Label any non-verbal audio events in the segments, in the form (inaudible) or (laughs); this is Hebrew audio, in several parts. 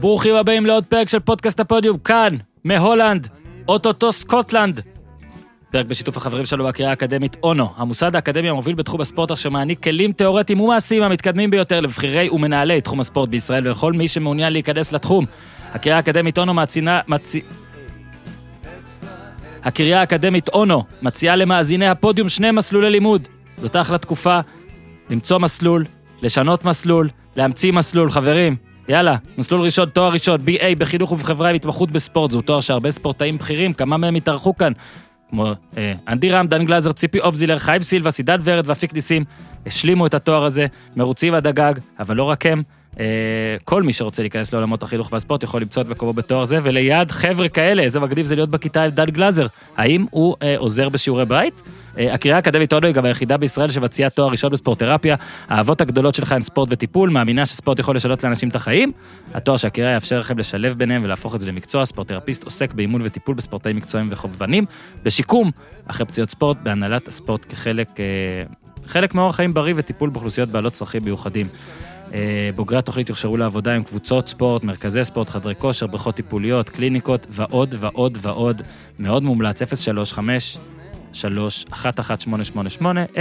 ברוכים הבאים לעוד פרק של פודקאסט הפודיום, כאן, מהולנד, אוטוטו סקוטלנד. פרק בשיתוף החברים שלנו בקריה האקדמית אונו, המוסד האקדמי המוביל בתחום הספורט אשר מעניק כלים תיאורטיים ומעשיים המתקדמים ביותר לבכירי ומנהלי תחום הספורט בישראל ולכל מי שמעוניין להיכנס לתחום. הקריה האקדמית אונו מצינה... מצ... הקריה האקדמית אונו מציעה למאזיני הפודיום שני מסלולי לימוד. זאת אחלה תקופה למצוא מסלול, לשנות מסלול, להמציא מסלול, חברים. יאללה, מסלול ראשון, תואר ראשון, BA בחינוך ובחברה עם התמחות בספורט. זהו תואר שהרבה ספורטאים בכירים, כמה מהם התארחו כאן. כמו אה, אנדי רם, דן גלזר, ציפי אובזילר, חיים סילבה, סידן ורד ואפיק ניסים, השלימו את התואר הזה, מרוצים עד הגג, אבל לא רק הם. אה, כל מי שרוצה להיכנס לעולמות החינוך והספורט יכול למצוא את מקומו בתואר זה, וליד חבר'ה כאלה, איזה מגניב זה להיות בכיתה עם דן גלזר. האם הוא אה, עוזר בשיעורי בית? אה, הקריאה האקדמית אונו היא גם היחידה בישראל שמציעה תואר ראשון בספורט תרפיה. האהבות הגדולות שלך הן ספורט וטיפול, מאמינה שספורט יכול לשנות לאנשים את החיים. התואר שהקריאה יאפשר לכם לשלב ביניהם ולהפוך את זה למקצוע. ספורט תרפיסט עוסק באימון וטיפול בספורטאים מקצועיים וחובבנים, בשיקום, אחרי פציעות ספורט, בהנהלת הספורט כחלק אה, חלק מאורח חיים בריא וטיפול באוכלוסיות בעלות צרכים מיוחדים. אה, בוגרי התוכנית יוכשרו לעבודה עם קבוצות ספורט, מרכזי ספורט, חדרי כושר, בריכות טיפוליות, קליניקות ועוד ועוד ועוד. מאוד מומלץ, 035 3 11888 03531188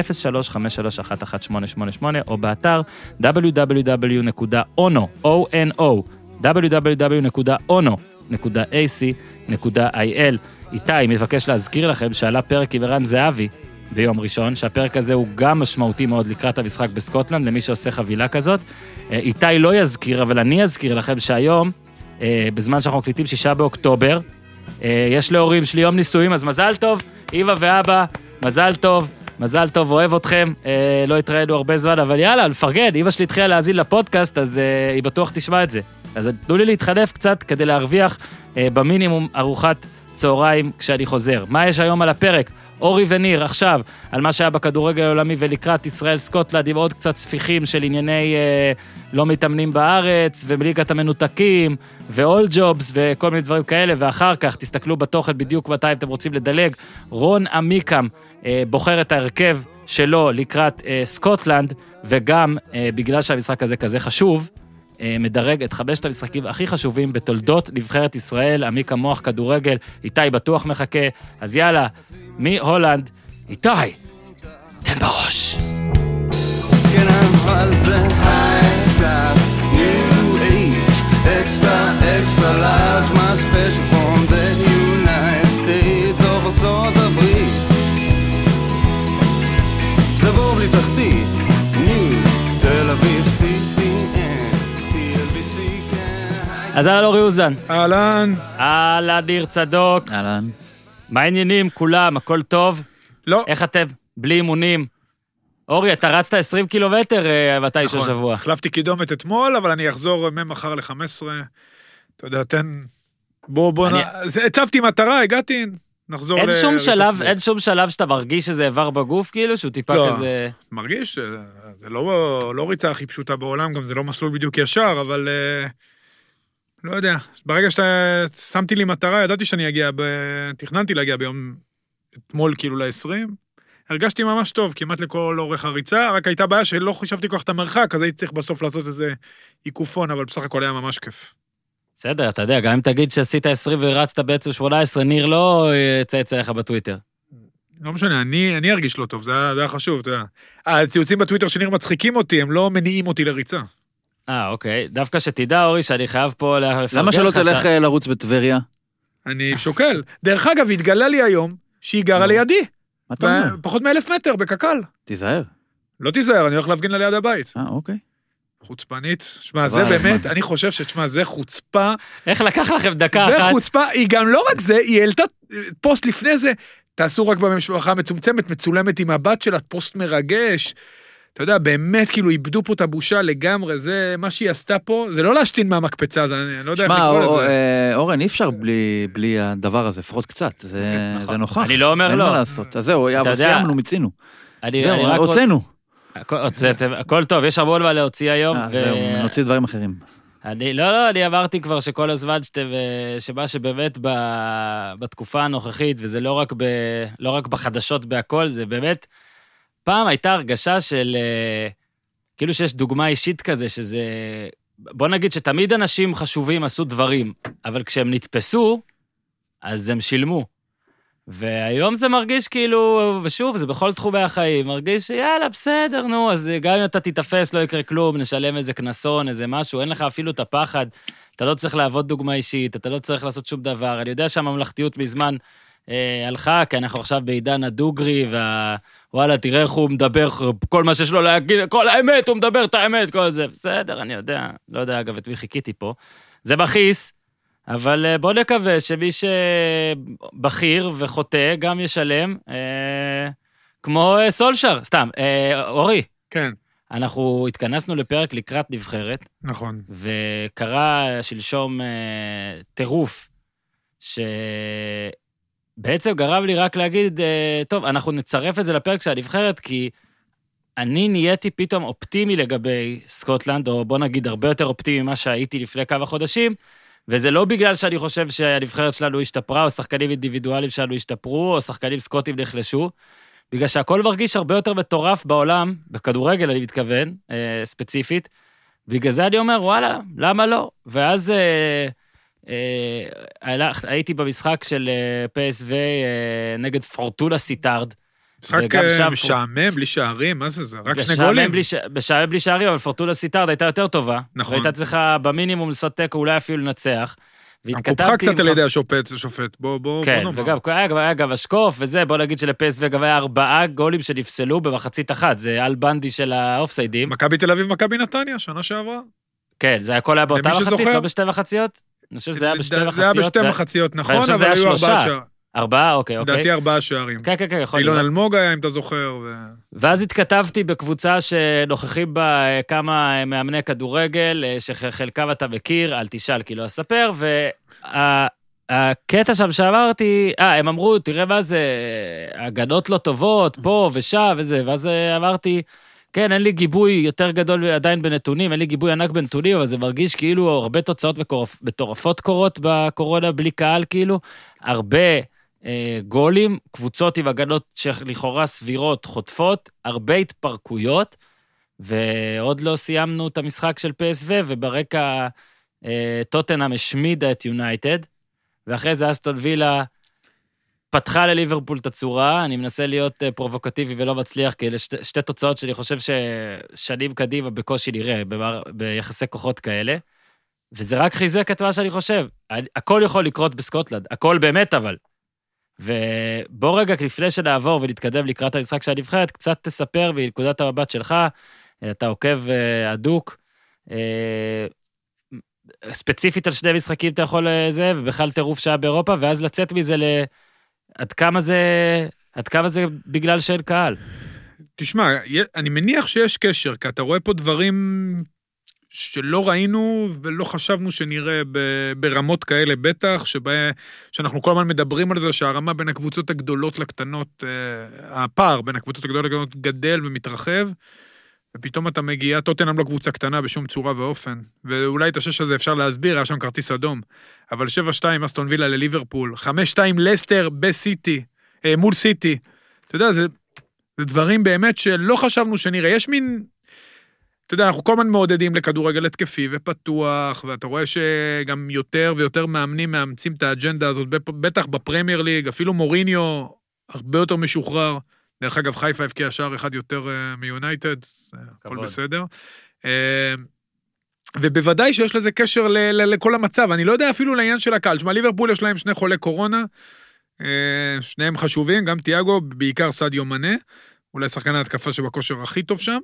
או באתר www.ono, O-N-O, www.ono.ac.il. איתי מבקש להזכיר לכם שעלה פרק עם ערן זהבי ביום ראשון, שהפרק הזה הוא גם משמעותי מאוד לקראת המשחק בסקוטלנד, למי שעושה חבילה כזאת. אה, איתי לא יזכיר, אבל אני אזכיר לכם שהיום, אה, בזמן שאנחנו מקליטים שישה באוקטובר, אה, יש להורים שלי יום נישואים, אז מזל טוב, אמא ואבא, מזל טוב. מזל טוב, אוהב אתכם, אה, לא התראינו הרבה זמן, אבל יאללה, לפרגן, אמא שלי התחילה להאזין לפודקאסט, אז אה, היא בטוח תשמע את זה. אז תנו לי להתחנף קצת כדי להרוויח אה, במינימום ארוחת צהריים כשאני חוזר. מה יש היום על הפרק? אורי וניר, עכשיו, על מה שהיה בכדורגל העולמי ולקראת ישראל-סקוטלנד, עם עוד קצת ספיחים של ענייני אה, לא מתאמנים בארץ, ובליגת המנותקים, ואול ג'ובס, וכל מיני דברים כאלה, ואחר כך, תסתכלו בתוכן בדיוק מתי אתם רוצים לדלג. רון עמיקם אה, בוחר את ההרכב שלו לקראת אה, סקוטלנד, וגם אה, בגלל שהמשחק הזה כזה חשוב, אה, מדרג את חמשת המשחקים הכי חשובים בתולדות נבחרת ישראל, עמיקה מוח כדורגל, איתי בטוח מחכה, אז יאללה, מהולנד, איתי, תן בראש. כן, אבל זה ארצות הברית. זה בור בלי תחתית, ניו, תל אביב, CPN, TLBC, כן, high אז אהלן אורי אוזן, אהלן. אהלן ניר צדוק, אהלן. מה העניינים? כולם, הכל טוב? לא, איך אתם? בלי אימונים? אורי, אתה רצת 20 קילומטר מתישהו נכון. שבוע. החלפתי קידומת אתמול, אבל אני אחזור ממחר ל-15. אתה יודע, תן... בוא, בוא, אני- נ... הצבתי מטרה, הגעתי, נחזור אין ל- שום שלב. אין שום שלב שאתה מרגיש שזה איבר בגוף, כאילו, שהוא טיפה לא. כזה... מרגיש, אה, זה לא, לא ריצה הכי פשוטה בעולם, גם זה לא מסלול בדיוק ישר, אבל... אה, לא יודע, ברגע שאתה... שמתי לי מטרה, ידעתי שאני אגיע, ב... תכננתי להגיע ביום... אתמול כאילו ל-20. הרגשתי ממש טוב, כמעט לכל אורך הריצה, רק הייתה בעיה שלא חישבתי כל כך את המרחק, אז הייתי צריך בסוף לעשות איזה עיקופון, אבל בסך הכל היה ממש כיף. בסדר, אתה יודע, גם אם תגיד שעשית 20 ורצת בעצם 18, ניר לא אה, יצייץ עליך בטוויטר. לא משנה, אני, אני ארגיש לא טוב, זה היה, זה היה חשוב, אתה יודע. הציוצים בטוויטר של ניר מצחיקים אותי, הם לא מניעים אותי לריצה. אה, אוקיי. דווקא שתדע, אורי, שאני חייב פה לפרגן לך... למה שלא ש- תלך אה, לרוץ בטבריה? אני שוקל. דרך אגב, התגלה לי היום שהיא גרה. לידי, מה אתה אומר? פחות מאלף מטר, בקק"ל. תיזהר. לא תיזהר, אני הולך להפגין לה ליד הבית. אה, אוקיי. חוצפנית. שמע, זה באמת. אני חושב שתשמע, זה חוצפה. איך לקח לכם דקה זה אחת? חוצפה, היא גם לא רק זה, היא העלתה פוסט לפני זה, תעשו רק במשפחה המצומצמת, מצולמת עם הבת שלה, פוסט מרגש. אתה יודע, באמת, כאילו, איבדו פה את הבושה לגמרי, זה מה שהיא עשתה פה, זה לא להשתין מהמקפצה, זה, אני לא יודע איך שמע, לקרוא אור- לזה. אה, אורן, אי אפשר בלי- בלי הדבר הזה, לפחות קצת. זה נכון. זה נוכח. אני לא אומר אין לא. מה לעשות. אז זהו, אבל יודע- סיימנו, מיצינו. אני זהו, הוצאנו. הכל- הוצאתם, הכל טוב, יש המון מה להוציא היום. אה, זהו, נוציא דברים אחרים. אני, לא, לא, אני אמרתי כבר שכל הזמן שאתם, אה, שמה שבאמת ב, בתקופה הנוכחית, וזה לא רק, ב, לא רק בחדשות בהכל, זה באמת, פעם הייתה הרגשה של, אה, כאילו שיש דוגמה אישית כזה, שזה בוא נגיד שתמיד אנשים חשובים עשו דברים, אבל כשהם נתפסו, אז הם שילמו. והיום זה מרגיש כאילו, ושוב, זה בכל תחומי החיים, מרגיש שיאללה, בסדר, נו, אז גם אם אתה תיתפס, לא יקרה כלום, נשלם איזה קנסון, איזה משהו, אין לך אפילו את הפחד, אתה לא צריך להוות דוגמה אישית, אתה לא צריך לעשות שום דבר. אני יודע שהממלכתיות מזמן אה, הלכה, כי אנחנו עכשיו בעידן הדוגרי, וה... וואלה, תראה איך הוא מדבר, כל מה שיש לו להגיד, כל האמת, הוא מדבר את האמת, כל זה. בסדר, אני יודע, לא יודע, אגב, את מי חיכיתי פה. זה מכעיס, אבל אה, בוא נקווה שמי שבכיר וחוטא גם ישלם, אה, כמו אה, סולשר, סתם. אה, אורי, כן, אנחנו התכנסנו לפרק לקראת נבחרת, נכון. וקרה שלשום אה, טירוף, שבעצם גרם לי רק להגיד, אה, טוב, אנחנו נצרף את זה לפרק של הנבחרת, כי אני נהייתי פתאום אופטימי לגבי סקוטלנד, או בוא נגיד הרבה יותר אופטימי ממה שהייתי לפני כמה חודשים, וזה לא בגלל שאני חושב שהנבחרת שלנו השתפרה, או שחקנים אינדיבידואליים שלנו השתפרו, או שחקנים סקוטים נחלשו, בגלל שהכל מרגיש הרבה יותר מטורף בעולם, בכדורגל אני מתכוון, אה, ספציפית, בגלל זה אני אומר, וואלה, למה לא? ואז אה, הייתי במשחק של אה, PSV אה, נגד פורטונה סיטארד. משחק וגם אה, שם- משעמם, בלי שערים, מה זה זה? רק שני משעמם גולים. בלי ש- משעמם בלי שערים, אבל פורטונה סיטארד הייתה יותר טובה. נכון. והייתה צריכה במינימום לעשות תיקו, אולי אפילו לנצח. והתכתבתי קופחה קצת על ידי השופט, השופט. בוא, בוא, בוא כן, נאמר. וגם היה גם- אשקוף וזה, בוא נגיד שלפסוו גם היה ארבעה גולים שנפסלו במחצית אחת, זה על בנדי של האופסיידים. מכבי תל אביב, מכבי נתניה, שנה שעברה. כן, זה הכל היה באותה מחצית. לא בשתי מחציות? אני חושב שזה היה בשתי זה מחציות. היה בשתי מחציות, נכון, חושב שזה אבל היו. ארבעה שערים. ארבעה, אוקיי, אוקיי. לדעתי ארבעה שערים. כן, כן, כן, יכול אילון להיות. אלמוג היה, אם אתה זוכר. ו- ואז התכתבתי בקבוצה שנוכחים בה אה, כמה אה, מאמני כדורגל, אה, שחלקם אתה מכיר, אל תשאל כי לא אספר, והקטע שם שאמרתי, אה, הם אמרו, תראה מה זה, הגנות לא טובות, פה ושם וזה, ואז אמרתי, כן, אין לי גיבוי יותר גדול עדיין בנתונים, אין לי גיבוי ענק בנתונים, אבל זה מרגיש כאילו הרבה תוצאות מטורפות קורות בקורונה בלי קהל, כאילו. הרבה אה, גולים, קבוצות עם הגנות שלכאורה סבירות חוטפות, הרבה התפרקויות, ועוד לא סיימנו את המשחק של PSV, וברקע אה, טוטנאם השמידה את יונייטד, ואחרי זה אסטון וילה פתחה לליברפול את הצורה, אני מנסה להיות אה, פרובוקטיבי ולא מצליח, כי אלה שתי, שתי תוצאות שאני חושב ששנים קדימה בקושי נראה במר, ביחסי כוחות כאלה, וזה רק חיזק את מה שאני חושב. הכל יכול לקרות בסקוטלנד, הכל באמת אבל. ובוא רגע, לפני שנעבור ונתקדם לקראת המשחק של הנבחרת, קצת תספר מנקודת המבט שלך, אתה עוקב אה, הדוק, אה, ספציפית על שני משחקים אתה יכול אה, זה, ובכלל טירוף שהיה באירופה, ואז לצאת מזה ל... עד כמה זה... עד כמה זה בגלל שאין קהל. תשמע, אני מניח שיש קשר, כי אתה רואה פה דברים שלא ראינו ולא חשבנו שנראה ברמות כאלה, בטח, שבה, שאנחנו כל הזמן מדברים על זה, שהרמה בין הקבוצות הגדולות לקטנות, אה, הפער בין הקבוצות הגדולות לקטנות גדל ומתרחב, ופתאום אתה מגיע, טוטנאם לא קבוצה קטנה בשום צורה ואופן. ואולי את השש הזה אפשר להסביר, היה שם כרטיס אדום. אבל 7-2 אסטון וילה לליברפול, 5-2 לסטר בסיטי, אה, מול סיטי. אתה יודע, זה, זה דברים באמת שלא חשבנו שנראה. יש מין... אתה יודע, אנחנו כל הזמן מעודדים לכדורגל התקפי ופתוח, ואתה רואה שגם יותר ויותר מאמנים מאמצים את האג'נדה הזאת, בטח בפרמייר ליג, אפילו מוריניו הרבה יותר משוחרר. דרך אגב, חיפה הבקיע שער אחד יותר אה, מיונייטד, הכל. בסדר. אה, ובוודאי שיש לזה קשר ל- ל- לכל המצב. אני לא יודע אפילו לעניין של הקהל. שמע, ליברפול יש להם שני חולי קורונה, אה, שניהם חשובים, גם תיאגו, בעיקר סעדיו מנה, אולי שחקן ההתקפה שבכושר הכי טוב שם.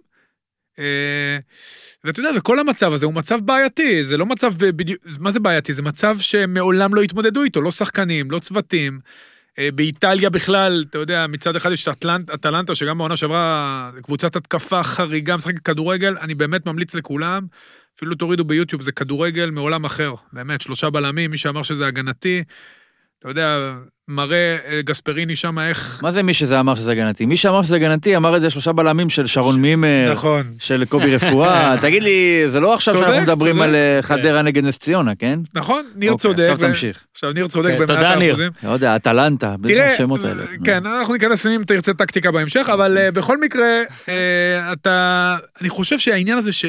ואתה יודע, וכל המצב הזה הוא מצב בעייתי, זה לא מצב בדיוק, מה זה בעייתי? זה מצב שמעולם לא התמודדו איתו, לא שחקנים, לא צוותים. אה, באיטליה בכלל, אתה יודע, מצד אחד יש את אטלנט, אטלנטה, שגם בעונה שעברה קבוצת התקפה חריגה, משחקת כדורגל, אני באמת ממליץ לכולם, אפילו תורידו ביוטיוב, זה כדורגל מעולם אחר, באמת, שלושה בלמים, מי שאמר שזה הגנתי, אתה יודע, מראה אה, גספריני שם איך... מה זה מי שזה אמר שזה הגנתי? מי שאמר שזה הגנתי אמר את זה שלושה בלמים של שרון מימר, נכון. של קובי רפואה. (laughs) (laughs) תגיד לי, זה לא עכשיו צודק, שאנחנו מדברים צודק. על אה, חדרה נגד נס ציונה, כן? נכון, ניר אוקיי, צודק. עכשיו ו- תמשיך. עכשיו, ניר צודק כן, במאת תודה, ניר. האחוזים. לא יודע, אטלנטה, תראה, השמות האלה. כן, אנחנו ניכנס אם תרצה טקטיקה בהמשך, אבל אה, בכל מקרה, אה, אתה, אני חושב שהעניין הזה ש...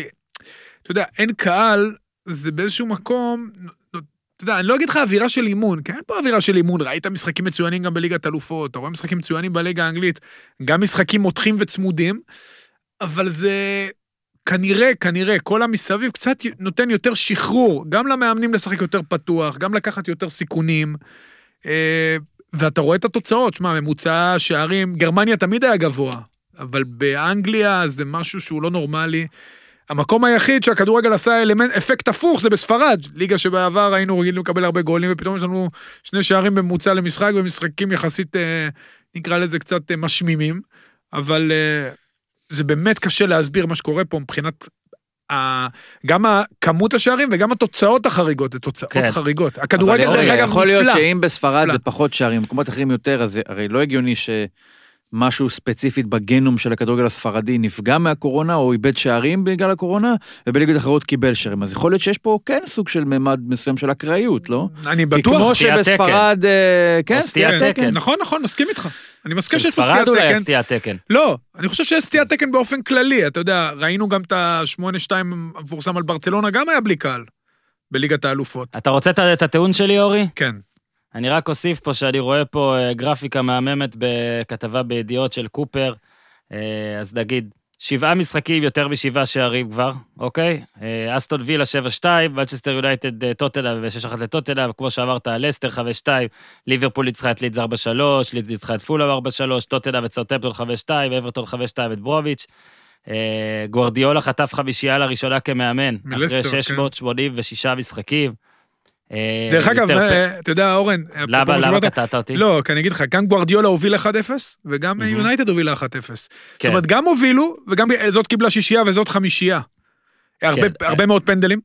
אתה יודע, אין קהל, זה באיזשהו מקום, אתה יודע, אני לא אגיד לך אווירה של אימון, כי אין פה אווירה של אימון, ראית משחקים מצוינים גם בליגת אלופות, אתה רואה משחקים מצוינים בליגה האנגלית, גם משחקים מותחים וצמודים, אבל זה כנראה, כנראה, כל המסביב קצת נותן יותר שחרור, גם למאמנים לשחק יותר פתוח, גם לקחת יותר סיכונים. אה, ואתה רואה את התוצאות, שמע, ממוצע שערים, גרמניה תמיד היה גבוה, אבל באנגליה זה משהו שהוא לא נורמלי. המקום היחיד שהכדורגל עשה אלמנט, אפקט הפוך זה בספרד, ליגה שבעבר היינו רגילים לקבל הרבה גולים, ופתאום יש לנו שני שערים בממוצע למשחק, ומשחקים יחסית, אה, נקרא לזה קצת אה, משמימים, אבל אה, זה באמת קשה להסביר מה שקורה פה מבחינת גם כמות השערים וגם התוצאות החריגות, זה תוצאות כן. חריגות. הכדורגל, דרך אגב, יכול להיות נפלא. שאם בספרד נפלא. זה פחות שערים, במקומות אחרים יותר, אז הרי לא הגיוני שמשהו ספציפית בגנום של הכדורגל הספרדי נפגע מהקורונה או איבד שערים בגלל הקורונה, ובליגות אחרות קיבל שערים. אז יכול להיות שיש פה כן סוג של ממד מסוים של אקראיות, לא? אני כי בטוח. כמו סטיית שבספרד, אה, כן, סטיית סטיית תקן. נכון, נכון, מסכים איתך. אני מסכים שיש פה בספרד סטיית אולי תקן. הסטיית תקן. לא, אני חושב שיש סטיית תקן באופן כללי, אתה יודע, ראינו גם את ה-8-2 המפורסם על ברצלונה, גם היה בלי קהל, בליגת האלופות. אתה רוצה את- את הטיעון שלי, אורי? כן. אני רק אוסיף פה שאני רואה פה אה, גרפיקה מהממת בכתבה בידיעות של קופר. אה, אז נגיד, שבעה משחקים, יותר משבעה שערים כבר, אוקיי? אה, אסטון וילה 7-2, ולצ'סטר יונייטד טוטנאם ו-6-1 לטוטנאם, כמו שאמרת, לסטר 5-2, ליברפול ניצחה את לידס 4-3, לידס ניצחה את פולאם 4-3, טוטנאם את סאוטמפטון 5-2, אברטון 5-2 את ברוביץ'. גוארדיולה חטף חמישייה לראשונה כמאמן, אחרי כן. 686 משחקים. אה, דרך אגב, אה, אתה יודע, אורן, אפרופו למה, קטעת אותי? לא, כי אני אגיד לך, גם גוארדיולה הוביל 1-0, וגם. יונייטד הובילה 1-0. זאת כן. אומרת, גם הובילו, וגם זאת קיבלה שישייה וזאת חמישייה. הרבה- כן. הרבה מאוד פנדלים.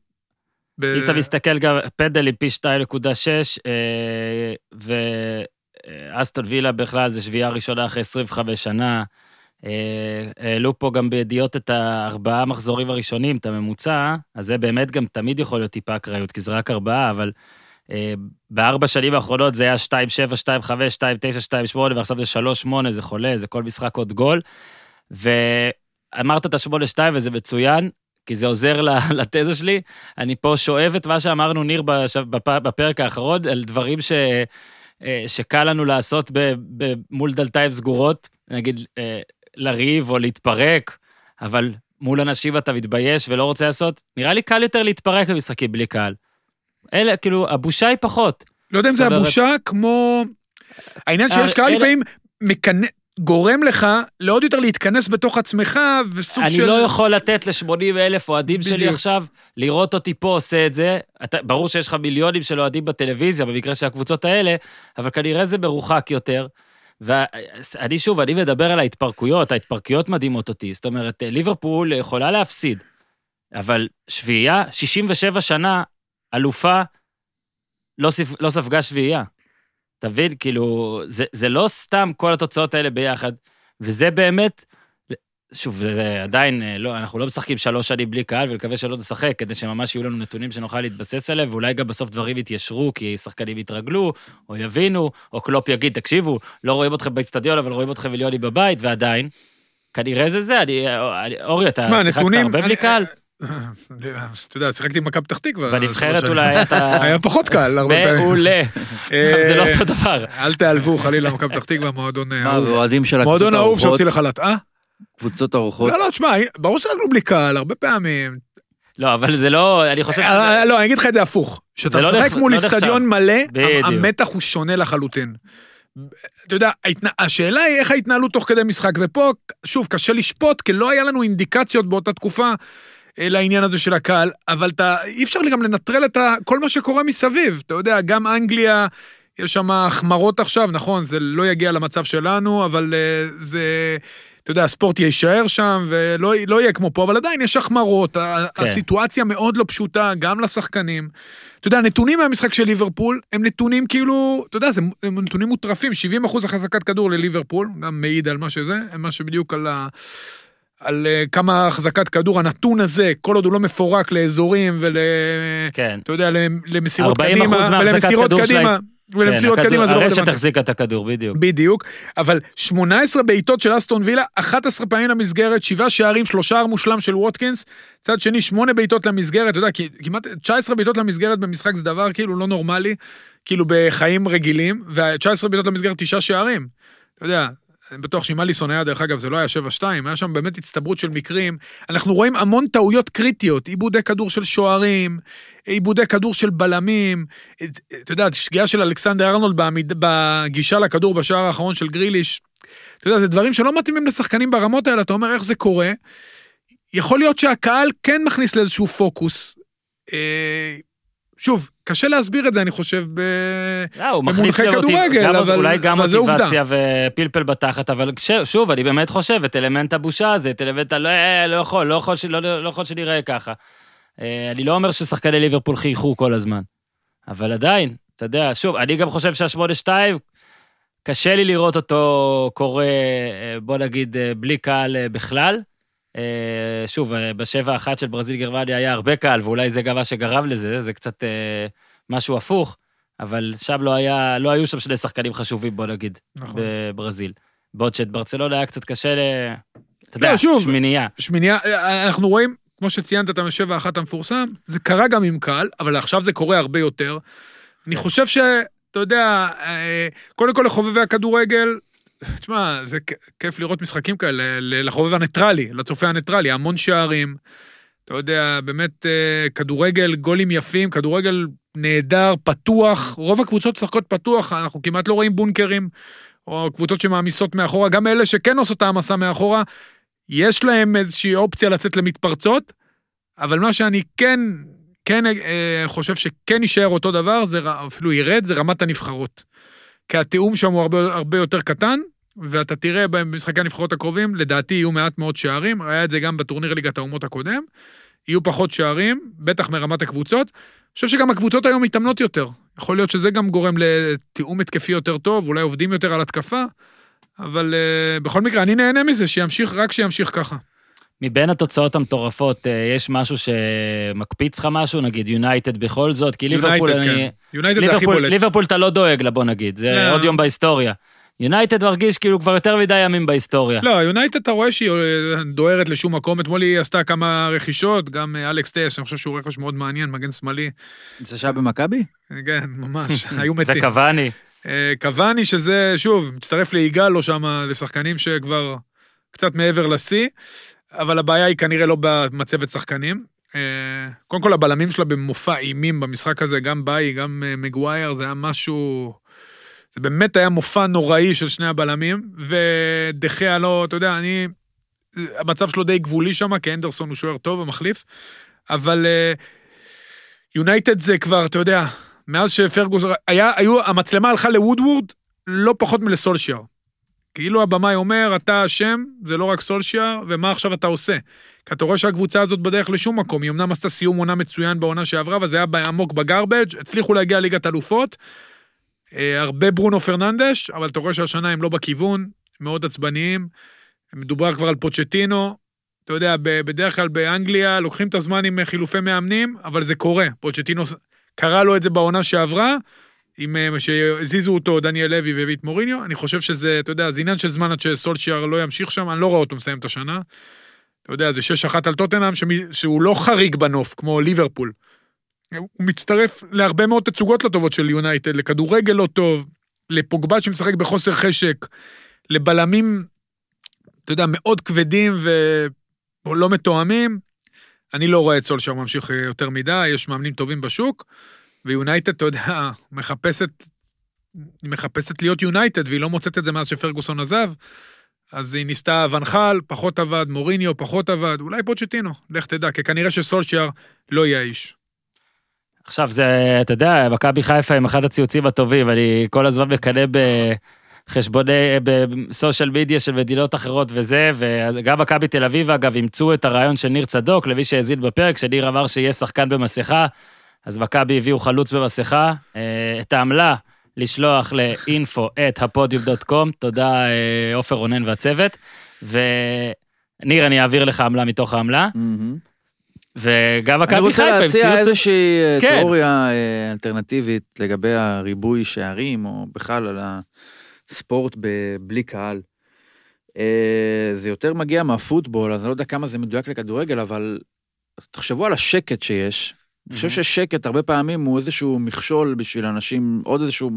אם אתה מסתכל גם, פנדלים פי 2.6, ואסטון וילה בכלל זה שביעייה ראשונה אחרי 25 שנה. אה, העלו פה גם בידיעות את הארבעה מחזורים הראשונים, את הממוצע, אז זה באמת גם תמיד יכול להיות טיפה אקראיות, כי זה רק ארבעה, אבל אה, בארבע שנים האחרונות זה היה 2-7, 2-5, 2-9, 2-8, ועכשיו זה 3-8, זה חולה, זה כל משחק עוד גול. ואמרת את ה-8-2 וזה מצוין, כי זה עוזר (laughs) לתזה שלי. אני פה שואב את מה שאמרנו, ניר, בפרק האחרון, על דברים ש... אה, שקל לנו לעשות ב- ב- מול דלתיים סגורות, נגיד לריב או להתפרק, אבל מול אנשים אתה מתבייש ולא רוצה לעשות, נראה לי קל יותר להתפרק במשחקים בלי קהל. אלה, כאילו, הבושה היא פחות. לא יודע אם זה הבושה כמו... העניין שיש אה, קהל לפעמים מקנ- גורם לך לעוד יותר להתכנס בתוך עצמך, וסוג אני של... לא יכול לתת ל-80 אלף אוהדים שלי בדיוק. עכשיו לראות אותי פה עושה את זה. אתה, ברור שיש לך מיליונים של אוהדים בטלוויזיה, במקרה של הקבוצות האלה, אבל כנראה זה מרוחק יותר. ואני שוב, אני מדבר על ההתפרקויות, ההתפרקויות מדהימות אותי. זאת אומרת, ליברפול יכולה להפסיד, אבל שביעייה, 67 שנה, אלופה, לא, ספ, לא ספגה שביעייה. תבין, כאילו, זה, זה לא סתם כל התוצאות האלה ביחד, וזה באמת, שוב, זה עדיין, אה, לא, אנחנו לא משחקים שלוש שנים בלי קהל, ונקווה שלא נשחק, כדי שממש יהיו לנו נתונים שנוכל להתבסס עליהם, ואולי גם בסוף דברים יתיישרו, כי שחקנים יתרגלו, או יבינו, או קלופ יגיד, תקשיבו, לא רואים אתכם באצטדיון, אבל רואים אתכם מיליונים בבית, ועדיין, כנראה זה זה, אני, אני- אורי, אתה תשמע, שיחקת נתונים- הרבה בלי אני- קהל? אתה יודע, שיחקתי במכבי פתח תקווה. בנבחרת אולי. (laughs) אתה... היה פחות קל, הרבה פעמים. מעולה. (laughs) אה, זה לא אותו דבר. אל תיעלבו, חלילה, מכבי פתח תקווה, מועדון אה, מה, אהוב. ואוהדים של הקבוצות מועדון אהוב שהוציא לחל"ת. אה? קבוצות ארוחות. לא, לא, תשמע, ברור ששחקנו בלי קהל, הרבה פעמים. לא, אבל זה לא, אני חושב ש... אה, לא, אני אגיד לך את זה הפוך. כשאתה לא משחק מול לא איצטדיון מלא, בדיוק. המתח הוא שונה לחלוטין. אתה יודע, השאלה היא איך ההתנהלות תוך כדי משחק, ופה, שוב, קשה לשפוט, כי לא היה לנו אינדיקציות באותה תקופה אה, לעניין הזה של הקהל, אבל אתה, אי אפשר גם לנטרל את ה, כל מה שקורה מסביב. אתה יודע, גם אנגליה, יש שם החמרות עכשיו, נכון, זה לא יגיע למצב שלנו, אבל אה, זה... אתה יודע, הספורט יישאר שם, ולא לא יהיה כמו פה, אבל עדיין יש החמרות. כן. הסיטואציה מאוד לא פשוטה, גם לשחקנים. אתה יודע, הנתונים מהמשחק של ליברפול הם נתונים כאילו, אתה יודע, זה הם נתונים מוטרפים, 70 אחוז החזקת כדור לליברפול, גם מעיד על מה שזה, מה שבדיוק על ה... על אה, כמה החזקת כדור, הנתון הזה, כל עוד הוא לא מפורק לאזורים ול... כן. אתה יודע, למ- למסירות 40% קדימה, ולמסירות קדימה. ולמסירות כן, קדימה זה לא הרשת רלוונטי. החזיקה את הכדור, בדיוק. בדיוק, אבל 18 בעיטות של אסטון וילה, 11 פעמים למסגרת, 7 שערים, 3 שער מושלם של ווטקינס, צד שני 8 בעיטות למסגרת, אתה יודע, כמעט 19 בעיטות למסגרת במשחק זה דבר כאילו לא נורמלי, כאילו בחיים רגילים, ו-19 בעיטות למסגרת 9 שערים. אתה יודע, אני בטוח שאם אליסון היה, דרך אגב, זה לא היה 7-2, היה שם באמת הצטברות של מקרים. אנחנו רואים המון טעויות קריטיות, עיבודי כדור של שוערים, עיבודי כדור של בלמים, אתה יודע, שגיאה של אלכסנדר ארנולד בעמיד, בגישה לכדור בשער האחרון של גריליש. אתה יודע, זה דברים שלא מתאימים לשחקנים ברמות האלה, אתה אומר איך זה קורה. יכול להיות שהקהל כן מכניס לאיזשהו פוקוס. אה, שוב, קשה להסביר את זה, אני חושב, ב... לא, במונחי כדורגל, מוטיב- גם- אבל- אולי גם אבל זה עובדה. מוטיבציה ופלפל בתחת, אבל שוב, אני באמת חושב, את אלמנט הבושה הזה, את אלמנט ה... לא, אה, לא יכול, לא יכול, לא, לא יכול שנראה ככה. אה, אני לא אומר ששחקני ליברפול חייכו כל הזמן, אבל עדיין, אתה יודע, שוב, אני גם חושב שהשמונה שתיים, קשה לי לראות אותו קורה, אה, בוא נגיד, אה, בלי קהל אה, בכלל. אה, שוב, אה, בשבע אחת של ברזיל גרמניה היה הרבה קהל, ואולי זה גם מה שגרם לזה, זה קצת אה, משהו הפוך, אבל שם לא היה, לא היו שם שני שחקנים חשובים, בוא נגיד, נכון. בברזיל. בעוד שאת ברצלונה היה קצת קשה ל... אתה לא, יודע, שוב. שמינייה. שמינייה, אנחנו רואים, כמו שציינת את המשבע האחת המפורסם, זה קרה גם עם קהל, אבל עכשיו זה קורה הרבה יותר. אני חושב ש... אתה יודע, קודם כל לחובבי הכדורגל, תשמע, זה כיף לראות משחקים כאלה, לחובב הניטרלי, לצופה הניטרלי, המון שערים. אתה יודע, באמת אה, כדורגל, גולים יפים, כדורגל נהדר, פתוח, רוב הקבוצות משחקות פתוח, אנחנו כמעט לא רואים בונקרים, או קבוצות שמעמיסות מאחורה, גם אלה שכן עושות העמסה מאחורה, יש להם איזושהי אופציה לצאת למתפרצות, אבל מה שאני כן, כן אה, חושב שכן יישאר אותו דבר, זה אפילו ירד, זה רמת הנבחרות. כי התיאום שם הוא הרבה, הרבה יותר קטן, ואתה תראה במשחקי הנבחרות הקרובים, לדעתי יהיו מעט מאוד שערים, היה את זה גם בטורניר ליגת האומות הקודם, יהיו פחות שערים, בטח מרמת הקבוצות. אני חושב שגם הקבוצות היום מתאמנות יותר. יכול להיות שזה גם גורם לתיאום התקפי יותר טוב, אולי עובדים יותר על התקפה, אבל uh, בכל מקרה, אני נהנה מזה, שימשיך, רק שימשיך ככה. מבין התוצאות המטורפות, אה, יש משהו שמקפיץ לך משהו, נגיד יונייטד בכל זאת, כי ליברפול, יונייטד, אני... כן. יונייטד זה הכי בולט. ליברפול אתה לא דואג לה, בוא נגיד, זה לא. עוד יום בהיסטוריה. יונייטד מרגיש כאילו כבר יותר מדי ימים בהיסטוריה. לא, יונייטד אתה רואה שהיא אה, דוהרת לשום מקום, אתמול היא עשתה כמה רכישות, גם אה, אלכס טייס, אני חושב שהוא רכש מאוד מעניין, מגן שמאלי. זה שהיה במכבי? כן, ממש, (laughs) היו מתים. וקוואני. אה, קוואני שזה, שוב, מצטרף ליגאלו שם, לשחקנים שכבר קצת מעבר לשיא, אבל הבעיה היא כנראה לא במצבת שחקנים. אה, קודם כל, הבלמים שלה במופע אימים במשחק הזה, גם באי, גם אה, מגווייר, זה היה משהו... זה באמת היה מופע נוראי של שני הבלמים, ודחיה לא, אתה יודע, אני... המצב שלו די גבולי שם, כי אנדרסון הוא שוער טוב, המחליף, אבל אה, יונייטד זה כבר, אתה יודע, מאז שפרגוס, היה, היו, המצלמה הלכה לוודוורד לא פחות מלסולשיאר. כאילו הבמאי אומר, אתה אשם, זה לא רק סולשיאר, ומה עכשיו אתה עושה? כי אתה רואה שהקבוצה הזאת בדרך לשום מקום, היא אמנם עשתה סיום עונה מצוין בעונה שעברה, אבל זה היה עמוק בגרבג', הצליחו להגיע ליגת אלופות, הרבה ברונו פרננדש, אבל אתה רואה שהשנה הם לא בכיוון, מאוד עצבניים, מדובר כבר על פוצ'טינו, אתה יודע, בדרך כלל באנגליה לוקחים את הזמן עם אה, חילופי מאמנים, אבל זה קורה. פוצ'טינו קרה לו את זה בעונה שעברה, עם, אה, שהזיזו אותו דניאל לוי והביא את מוריניו, אני חושב שזה, אתה יודע, זה עניין של זמן עד שסולשיאר לא ימשיך שם, אני לא רואה אותו מסיים את השנה. אתה יודע, זה 6-1 על טוטנאם, שהוא לא חריג בנוף, כמו ליברפול. הוא מצטרף להרבה מאוד תצוגות לא טובות של יונייטד, לכדורגל לא טוב, לפוגבה שמשחק בחוסר חשק, לבלמים, אתה יודע, מאוד כבדים ולא מתואמים. אני לא רואה את סולשר ממשיך אה, יותר מדי, יש מאמנים טובים בשוק, ויונייטד, אתה יודע, מחפשת, מחפשת להיות יונייטד, והיא לא מוצאת את זה מאז שפרגוסון עזב. אז היא ניסתה ונחל, פחות עבד, מוריניו, פחות עבד, אולי פוצ'טינו, לך תדע, כי כנראה שסולשייר לא יהיה האיש. עכשיו זה, אתה יודע, מכבי חיפה עם אחד הציוצים הטובים, אני כל הזמן מקנא בחשבוני, בסושיאל מדיה של מדינות אחרות וזה, וגם מכבי תל אביב, אגב, אימצו את הרעיון של ניר צדוק, למי שהאזין בפרק, שניר אמר שיהיה שחקן במסכה, אז מכבי הביאו חלוץ במסכה, אה, את העמלה לשלוח ל-info at הפודיום.com, תודה אה, עופר רונן והצוות, וניר, אני אעביר לך עמלה מתוך העמלה. מהמם. וגם אני מכבי רוצה חיפה להציע המציאו... איזושהי אה, כן. תיאוריה אה, אלטרנטיבית לגבי הריבוי שערים, או בכלל על הספורט בלי קהל. אה, זה יותר מגיע מהפוטבול, אז אני לא יודע כמה זה מדויק לכדורגל, אבל תחשבו על השקט שיש. אני חושב ששקט הרבה פעמים הוא איזשהו מכשול בשביל אנשים, עוד איזשהו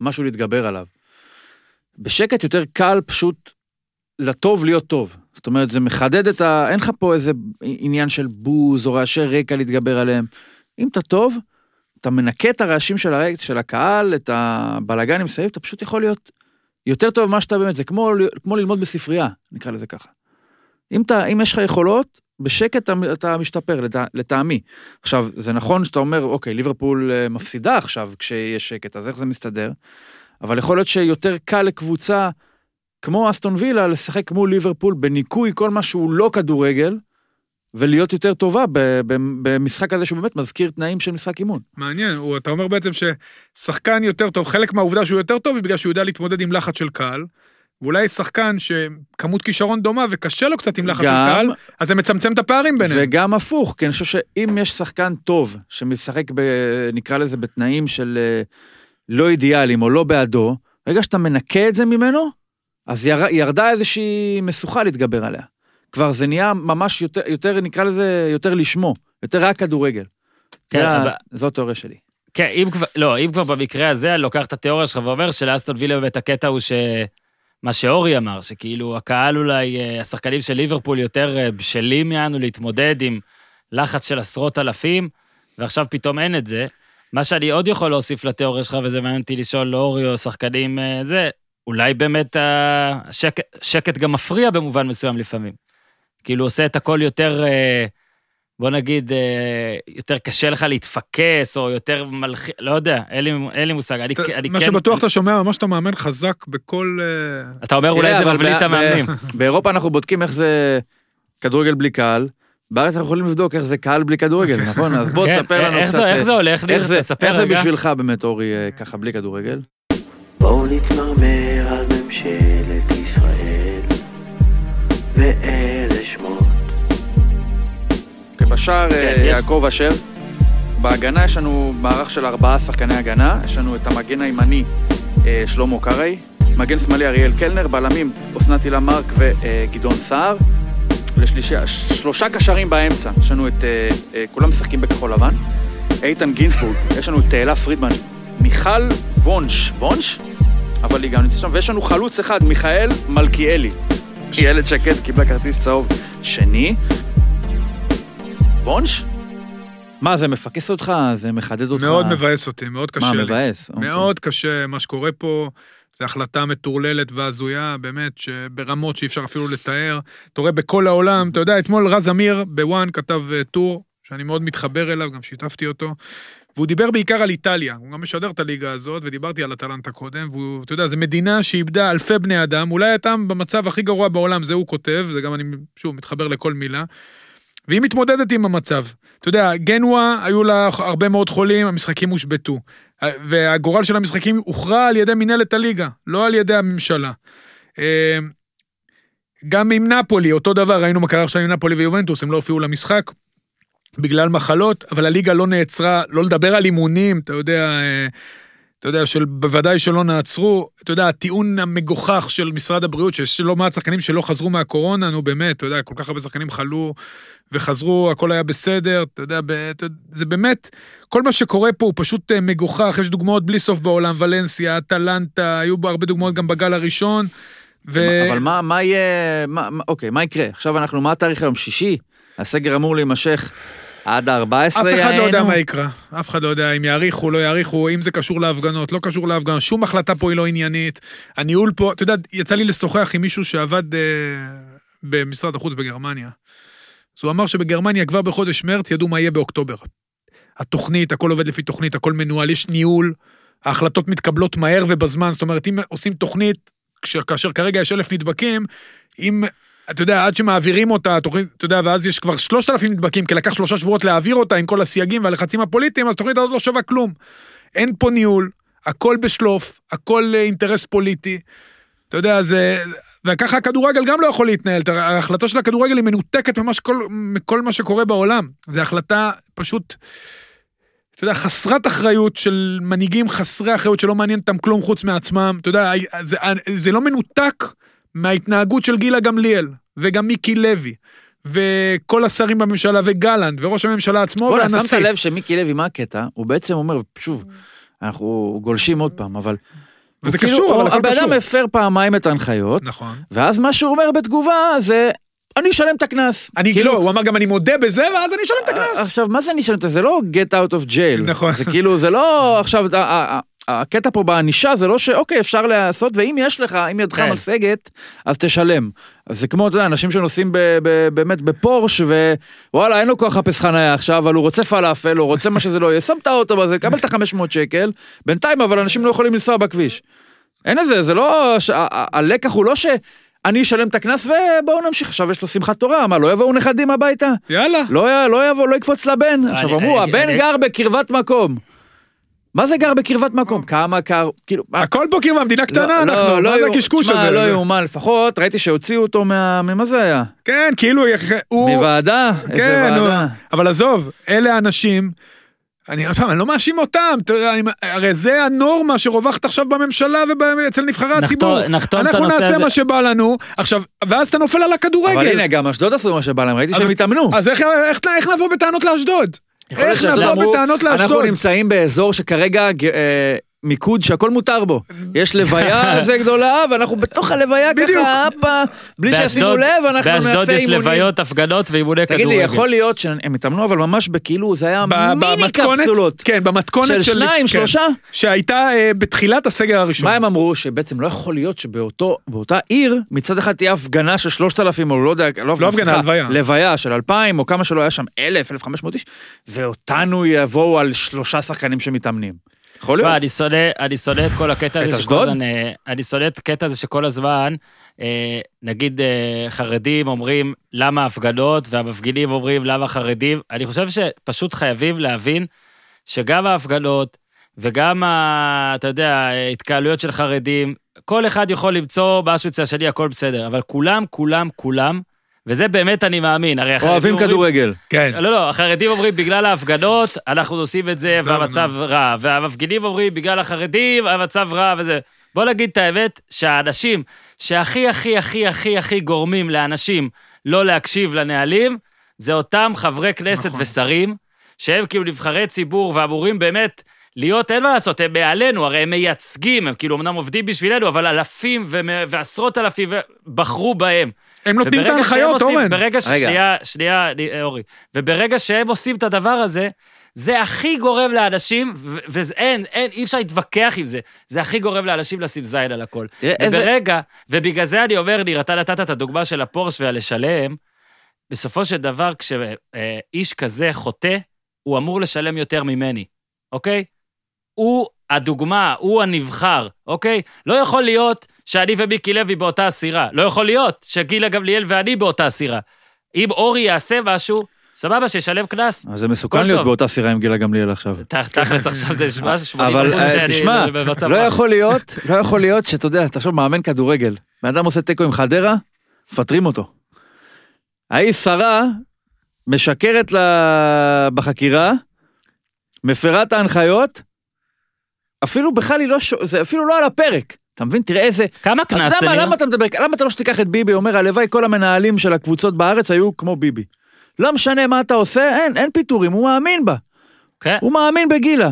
משהו להתגבר עליו. בשקט יותר קל פשוט לטוב להיות טוב. זאת אומרת, זה מחדד את ה... אין לך פה איזה עניין של בוז או רעשי רקע להתגבר עליהם. אם אתה טוב, אתה מנקה את הרעשים של, הרק... של הקהל, את הבלאגנים מסביב, אתה פשוט יכול להיות יותר טוב ממה שאתה באמת. זה כמו, כמו ללמוד בספרייה, נקרא לזה ככה. אם, אתה, אם יש לך יכולות, בשקט אתה, אתה משתפר, לטע, לטעמי. עכשיו, זה נכון שאתה אומר, אוקיי, ליברפול אה, מפסידה עכשיו כשיש שקט, אז איך זה מסתדר? אבל יכול להיות שיותר קל לקבוצה כמו אסטון וילה לשחק מול ליברפול בניקוי כל מה שהוא לא כדורגל, ולהיות יותר טובה במשחק הזה שהוא באמת מזכיר תנאים של משחק אימון. מעניין, הוא, אתה אומר בעצם ששחקן יותר טוב, חלק מהעובדה שהוא יותר טוב היא בגלל שהוא יודע להתמודד עם לחץ של קהל, ואולי שחקן שכמות כישרון דומה וקשה לו קצת עם לחץ של קהל, אז זה מצמצם את הפערים ביניהם. וגם הפוך, כי אני חושב שאם יש שחקן טוב שמשחק, ב, נקרא לזה, בתנאים של אה, לא אידיאליים או לא בעדו, ברגע שאתה מנקה את זה ממנו, אז יר, ירדה איזושהי משוכה להתגבר עליה. כבר זה נהיה ממש יותר, יותר נקרא לזה, יותר לשמו, יותר רק כדורגל. כן, זה ה- אבל- זו התיאוריה שלי. כן, אם כבר, לא, אם כבר במקרה הזה, אני לוקח את התיאוריה שלך ואומר שלאסטון וילה באמת הקטע הוא ש... מה שאורי אמר, שכאילו הקהל אולי, אה, השחקנים של ליברפול יותר אה, בשלים יענו להתמודד עם לחץ של עשרות אלפים, ועכשיו פתאום אין את זה. מה שאני עוד יכול להוסיף לתיאוריה שלך, וזה מעניין אותי לשאול לאורי או שחקנים אה, זה, אולי באמת השקט שקט גם מפריע במובן מסוים לפעמים. כאילו עושה את הכל יותר, אה, בוא נגיד, אה, יותר קשה לך להתפקס, או יותר מלחיץ, לא יודע, אין לי, אין לי מושג. אני, אתה- אני מה כן... שבטוח אתה שומע, ממש אתה מאמן חזק בכל... אה, אתה אומר אולי זה מבליט את המאמנים. (laughs) באירופה אנחנו בודקים איך זה כדורגל בלי קהל. בארץ אנחנו יכולים לבדוק איך זה קהל בלי כדורגל, (laughs) נכון? אז בוא כן, תספר לנו קצת... זה- איך זה הולך, ניר? איך זה, תספר איך זה רגע. בשבילך באמת, אורי, ככה בלי כדורגל? בואו נתמרמר על ממשלת ישראל ואלה שמות בשער כן, אה, יש- יעקב אשר. בהגנה יש לנו מערך של ארבעה שחקני הגנה, יש לנו את המגן הימני אה, שלמה קרעי, מגן שמאלי אריאל קלנר, בלמים אסנת הילה מרק וגדעון סער. לשלישה, שלושה קשרים באמצע, יש לנו את, אה, אה, כולם משחקים בכחול לבן. איתן גינזבורג, יש לנו את תהלה פרידמן, מיכל וונש, וונש? אבל היא גם נמצאת שם, ויש לנו חלוץ אחד, מיכאל מלכיאלי. ילד שקד קיבלה כרטיס צהוב שני. וונש? מה, זה מפקס אותך? זה מחדד אותך? מאוד מבאס אותי, מאוד קשה מה, לי. מבאס? אוקיי. מאוד קשה מה שקורה פה. זו החלטה מטורללת והזויה, באמת, שברמות שאי אפשר אפילו לתאר. אתה רואה בכל העולם, אתה יודע, אתמול רז אמיר בוואן כתב אה, טור, שאני מאוד מתחבר אליו, גם שיתפתי אותו, והוא דיבר בעיקר על איטליה. הוא גם משדר את הליגה הזאת, ודיברתי על אטלנטה קודם, והוא, אתה יודע, זו מדינה שאיבדה אלפי בני אדם, אולי הייתה במצב הכי גרוע בעולם, זה הוא כותב, זה גם אני, שוב, מתחבר לכל מילה. והיא מתמודדת עם המצב. אתה יודע, גנואה, היו לה הרבה מאוד חולים, המשחקים הושבתו. והגורל של המשחקים הוכרע על ידי מנהלת הליגה, לא על ידי הממשלה. אה, גם עם נפולי, אותו דבר, ראינו מה קרה עכשיו עם נפולי ויובנטוס, הם לא הופיעו למשחק בגלל מחלות, אבל הליגה לא נעצרה, לא לדבר על אימונים, אתה יודע, אה, אתה יודע, של, בוודאי שלא נעצרו. אתה יודע, הטיעון המגוחך של משרד הבריאות, שיש לא מעט שחקנים שלא חזרו מהקורונה, נו באמת, אתה יודע, כל כך הרבה שחקנים חלו וחזרו, הכל היה בסדר, אתה יודע, ב, זה באמת, כל מה שקורה פה הוא פשוט אה, מגוחך, יש דוגמאות בלי סוף בעולם, ולנסיה, אטלנטה, היו בו הרבה דוגמאות גם בגל הראשון. ו... אבל מה, מה יהיה, מה, אוקיי, מה יקרה? עכשיו אנחנו, מה התאריך היום? שישי? הסגר אמור להימשך עד ה-14 אף אחד לא יודע יענו? מה יקרה, אף אחד לא יודע אם יאריכו, לא יאריכו, אם זה קשור להפגנות, לא קשור להפגנות, שום החלטה פה היא לא עניינית. הניהול פה, אתה יודע, יצא לי לשוחח עם מישהו שעבד אה, במשרד החוץ בגרמניה. אז הוא אמר שבגרמניה כבר בחודש מרץ ידעו מה יהיה באוקטובר. התוכנית, הכל עובד לפי תוכנית, הכל מנוהל, יש ניהול, ההחלטות מתקבלות מהר ובזמן, זאת אומרת, אם עושים תוכנית, כש- כאשר כרגע יש אלף נדבקים, אם, אתה יודע, עד שמעבירים אותה, התוכנית, אתה יודע, ואז יש כבר שלושת אלפים נדבקים, כי לקח שלושה שבועות להעביר אותה עם כל הסייגים והלחצים הפוליטיים, אז התוכנית הזאת לא שווה כלום. אין פה ניהול, הכל בשלוף, הכל אה, אינטרס פוליטי. אתה יודע, זה... וככה הכדורגל גם לא יכול להתנהל. ההחלטה של הכדורגל היא מנותקת ממש כל, מכל מה שקורה בעולם. זו החלטה פשוט, אתה יודע, חסרת אחריות של מנהיגים חסרי אחריות שלא מעניין אותם כלום חוץ מעצמם. אתה יודע, זה, זה לא מנותק מההתנהגות של גילה גמליאל, וגם מיקי לוי, וכל השרים בממשלה, וגלנט, וראש הממשלה עצמו, בוא'נה, והנשיא. שמת לב שמיקי לוי, מה הקטע? הוא בעצם אומר, שוב, אנחנו גולשים עוד פעם, אבל... וזה כאילו- קשור, אבל הוא- הכל הבן קשור. אדם הפר פעמיים את ההנחיות, נכון. ואז מה שהוא אומר בתגובה זה, אני אשלם את הקנס. אני, כאילו, לא, הוא אמר גם אני מודה בזה, ואז אני אשלם את הקנס. עכשיו, מה זה אני אשלם את זה? זה לא get out of jail. נכון. זה כאילו, זה לא עכשיו, הקטע פה בענישה זה לא שאוקיי, אפשר לעשות, ואם יש לך, אם ידך כן. משגת, אז תשלם. אז זה כמו, אתה יודע, אנשים שנוסעים ב, ב, באמת בפורש, ווואלה, אין לו כוח לחפש חניה עכשיו, אבל הוא רוצה פלאפל, הוא רוצה מה שזה לא יהיה, שם את האוטו בזה, קבל את ה-500 שקל, בינתיים אבל אנשים לא יכולים לנסוע בכביש. אין לזה, זה לא, ש- ה- ה- הלקח הוא לא ש... אני אשלם את הקנס ובואו נמשיך, עכשיו יש לו שמחת תורה, מה, לא יבואו נכדים הביתה? יאללה. לא, לא יבוא, לא יקפוץ לבן. עכשיו אמרו, הבן גר בקרבת מקום. מה זה גר בקרבת מקום? כמה קר, כאילו, הכל פה קרבה, מדינה קטנה אנחנו, מה זה. הקשקוש הזה? לא יאומן, לפחות ראיתי שהוציאו אותו מה... ממה זה היה? כן, כאילו, הוא... מוועדה? איזה כן. ועדה? אבל עזוב, אלה האנשים, אני עוד פעם, אני לא מאשים אותם, הרי זה הנורמה שרווחת עכשיו בממשלה ואצל נבחרי נחתור- הציבור. נחתום את אנחנו הנושא נעשה הזה. מה שבא לנו, עכשיו, ואז אתה נופל על הכדורגל. אבל הנה, גם אשדוד עשו מה שבא להם, ראיתי אבל- שהם התאמנו. אז איך- איך איך נבוא בטענות לאשדוד? איך נבוא בטענות אנחנו לאשדוד? נמצאים באזור שכרגע אה, מיקוד שהכל מותר בו. יש לוויה (laughs) זה גדולה, ואנחנו בתוך הלוויה בדיוק. ככה, הפה, בלי שישימו לב, אנחנו נעשה באשדוד יש אימונים. לוויות, הפגנות ואימוני כדורגל. תגיד לי, יכול להיות שהם התאמנו, אבל ממש בכאילו, זה היה ב- מיני קפסולות. כן, במתכונת של של... שניים, כן, שלושה? שהייתה אה, בתחילת הסגר הראשון. מה הם אמרו? שבעצם לא יכול להיות שבאותו, באותה עיר, מצד אחד תהיה הפגנה של 3,000, או לא יודע, לא הפגנה, הפגנה, הלוויה. לוויה של 2,000, או כמה שלא היה שם, 1,000, 1,500 איש, ואותנו יבואו על שלושה שחקנים שמתאמנים. יכול תשמע, להיות. אני שונא, אני שונא את כל הקטע הזה? שכל הזמן, אה, אני שונא את הקטע הזה שכל הזמן, אה, נגיד אה, חרדים אומרים למה הפגנות, והמפגינים אומרים למה חרדים. אני חושב שפשוט חייבים להבין שגם ההפגנות וגם, ה, אתה יודע, התקהלויות של חרדים, כל אחד יכול למצוא משהו אצל השני, הכל בסדר, אבל כולם, כולם, כולם, וזה באמת אני מאמין, הרי החרדים אוהבים אומרים- כדורגל. כן. לא, לא, החרדים אומרים בגלל ההפגנות, אנחנו עושים את זה והמצב רע, והמפגינים אומרים בגלל החרדים, המצב רע וזה. בוא נגיד את האמת, שהאנשים שהכי הכי הכי הכי הכי גורמים לאנשים לא להקשיב לנהלים, זה אותם חברי כנסת נכון. ושרים, שהם כאילו נבחרי ציבור ואמורים באמת להיות, אין מה לעשות, הם מעלינו, הרי הם מייצגים, הם כאילו אמנם עובדים בשבילנו, אבל אלפים ומ- ועשרות אלפים בחרו בהם. הם נותנים את וברגע ההנחיות, אורן. ברגע ש... שנייה, שנייה, אורי. וברגע שהם עושים את הדבר הזה, זה הכי גורם לאנשים, ואין, אין, אי אפשר להתווכח עם זה. זה הכי גורם לאנשים לשים זין על הכל. תראה, איזה- וברגע, ובגלל זה אני אומר, ניר, אתה נתת את הדוגמה של הפורש והלשלם, בסופו של דבר, כשאיש כזה חוטא, הוא אמור לשלם יותר ממני, אוקיי? הוא הדוגמה, הוא הנבחר, אוקיי? לא יכול להיות שאני ומיקי לוי באותה הסירה. לא יכול להיות שגילה גמליאל ואני באותה הסירה. אם אורי יעשה משהו, סבבה, שישלם קנס. אז זה מסוכן להיות טוב. באותה סירה עם גילה גמליאל עכשיו. תכלס עכשיו זה משהו 80 אבל אחוז אה, שאני תשמע, לא רע. יכול להיות, לא יכול להיות שאתה יודע, תחשוב, מאמן כדורגל, בן אדם עושה תיקו עם חדרה, מפטרים אותו. ההיא שרה, משקרת לה בחקירה, מפרה את ההנחיות, אפילו בכלל היא לא, ש... זה אפילו לא על הפרק. אתה מבין? תראה איזה... כמה קנס ניר? למה אתה מדבר? למה אתה לא שתיקח את ביבי, אומר, הלוואי כל המנהלים של הקבוצות בארץ היו כמו ביבי. לא משנה מה אתה עושה, אין, אין פיטורים, הוא מאמין בה. כן, הוא מאמין בגילה.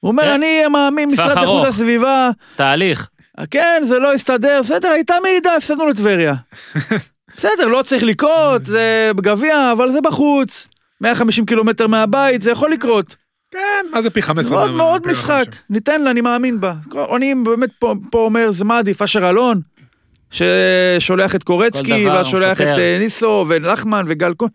הוא אומר, כן. אני מאמין, טווח משרד איכות. הסביבה, תהליך. כן, זה לא הסתדר, בסדר, הייתה מעידה, הפסדנו לטבריה. (laughs) בסדר, לא צריך לקרות, זה בגביע, אבל זה בחוץ. 150 קילומטר מהבית, זה יכול לקרות. כן, מה זה פי 15? מאוד מאוד פי משחק, 15. ניתן לה, אני מאמין בה. אני באמת פה פה אומר, זה מה עדיף, אשר אלון, ששולח את קורצקי, דבר, ואז שולח את. אה, ניסו ולחמן וגל כהן.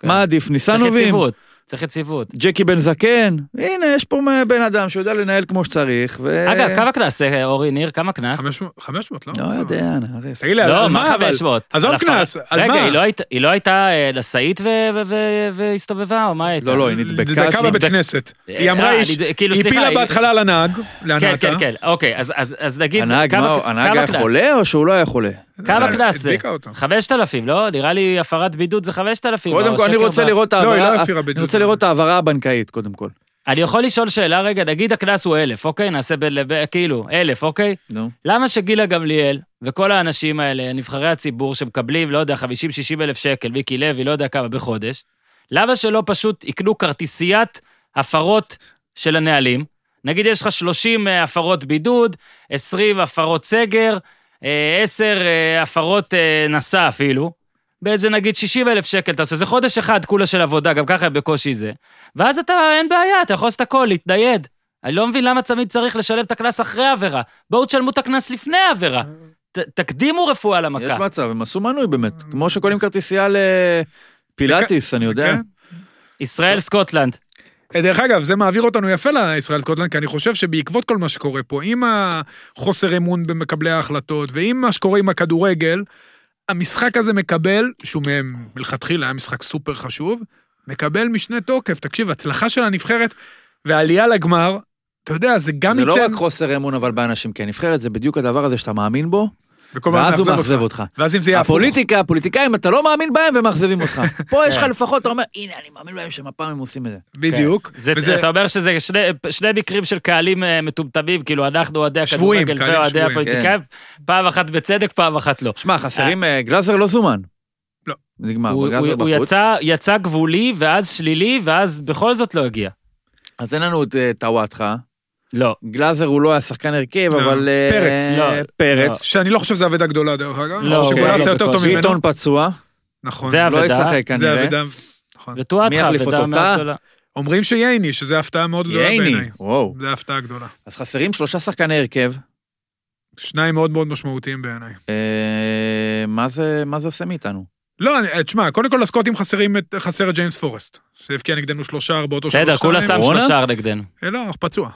כן. מה עדיף, צריך ניסנובים? יציבות. צריך יציבות. ג'קי בן זקן, הנה, יש פה בן אדם שיודע לנהל כמו שצריך, ו... אגב, כמה קנס, אה, אורי ניר, כמה קנס? 500, 500, לא? לא יודע, נערף. תגיד לי, לא, מה אבל? 500? עזוב קנס, על רגע, מה? היא לא היא לא הייתה אה, נשאית ו- ו- ו- והסתובבה, או מה הייתה? לא, לא, היא נדבקה. בבית כנסת. היא אמרה, אה, היא אני- כאילו, היא הפילה בהתחלה על הנהג, כן, להנאתה. כן, כן, אוקיי, אז- נגיד, הנהג, כמה- מה, הנהג היה קנס? חולה או שהוא לא היה חולה? כמה קנס זה? הדביקה אותו. 5,000, לא? נראה לי הפרת בידוד זה 5,000. קודם או כל, אני רוצה לראות את לא, היא לא ההעברה, הפרה בידוד. אני רוצה לראות את ההעברה הבנקאית, קודם כל. אני יכול לשאול שאלה רגע, נגיד הקנס הוא 1,000, אוקיי? נעשה ב... ב- כאילו, 1,000, אוקיי? נו. למה שגילה גמליאל וכל האנשים האלה, נבחרי הציבור שמקבלים, לא יודע, 50-60 אלף שקל, מיקי לוי, לא יודע כמה בחודש, למה שלא פשוט יקנו כרטיסיית הפרות של הנהלים? נגיד יש לך 30 אה, הפרות בידוד, 20 הפרות סגר, אה, 10 אה, הפרות אה, נשא אפילו, באיזה נגיד 60 אלף שקל, אתה עושה, זה חודש אחד כולה של עבודה, גם ככה בקושי זה. ואז אתה, אין בעיה, אתה יכול לעשות הכל, להתנייד. אני לא מבין למה תמיד צריך לשלם את הקנס אחרי העבירה. בואו תשלמו את הקנס לפני העבירה. ת, תקדימו רפואה יש למכה. מצב, הם עשו מנוי באמת. כמו שקונים כרטיסייה לפילאטיס, אני יודע. כן. ישראל סקוטלנד. אה, דרך אגב, זה מעביר אותנו יפה לישראל סקוטלנד, כי אני חושב שבעקבות כל מה שקורה פה, עם החוסר אמון במקבלי ההחלטות, ועם מה שקורה עם הכדורגל, המשחק הזה מקבל, שהוא מהם מלכתחילה היה משחק סופר חשוב, מקבל משנה תוקף. תקשיב, הצלחה של הנבחרת והעלייה לגמר, אתה יודע, זה גם זה לא ייתן... רק חוסר אמון אבל באנשים, כי הנבחרת זה בדיוק הדבר הזה שאתה מאמין בו, ואז הוא מאכזב אותך. ואז אם זה יהיה הפוך. הפוליטיקה, הפוליטיקאים, אתה לא מאמין בהם ומאכזבים אותך. (laughs) פה יש לך לפחות, אתה אומר, הנה, אני מאמין בהם שהם הפעם הם עושים את זה. (laughs) בדיוק. זה, וזה- אתה אומר שזה שני, שני מקרים של קהלים אה, מטומטמים, כאילו אנחנו אוהדי הכדורגל ואוהדי הפוליטיקאים, פעם אחת בצדק, פעם אחת לא. שמע, חסרים, אה, גלאזר לא זומן. לא. נגמר, הוא, גלאזר הוא, הוא בחוץ. יצא, יצא גבולי, ואז שלילי, ואז בכל זאת לא הגיע. אז אין לנו את אה, טוואטחה. לא. גלאזר הוא לא היה שחקן הרכב, לא, אבל... אה, פרץ. לא, פרץ. שאני לא חושב שזה אבדה גדולה, דרך אגב. לא, אני חושב לא, יותר טוב. ממנו. ביטון פצוע, נכון. זה לא אבדה. ישחק זה כנראה. אבדה. נכון. מי וטואטחה, יחליף אותו? אומרים שייני, שזה הפתעה מאוד גדולה ייני, בעיניי. וואו. זה הפתעה גדולה. אז חסרים שלושה שחקני הרכב. שניים מאוד מאוד משמעותיים בעיניי. אה, מה זה זה עושה מאיתנו? לא, אני- תשמע, קודם כל הסקוטים חסרים את, חסר את ג'יימס פורסט, שהבקיע נגדנו שלושה באותו בסדר, כולה שם? שלושה נגדנו. אה, לא, פצוע.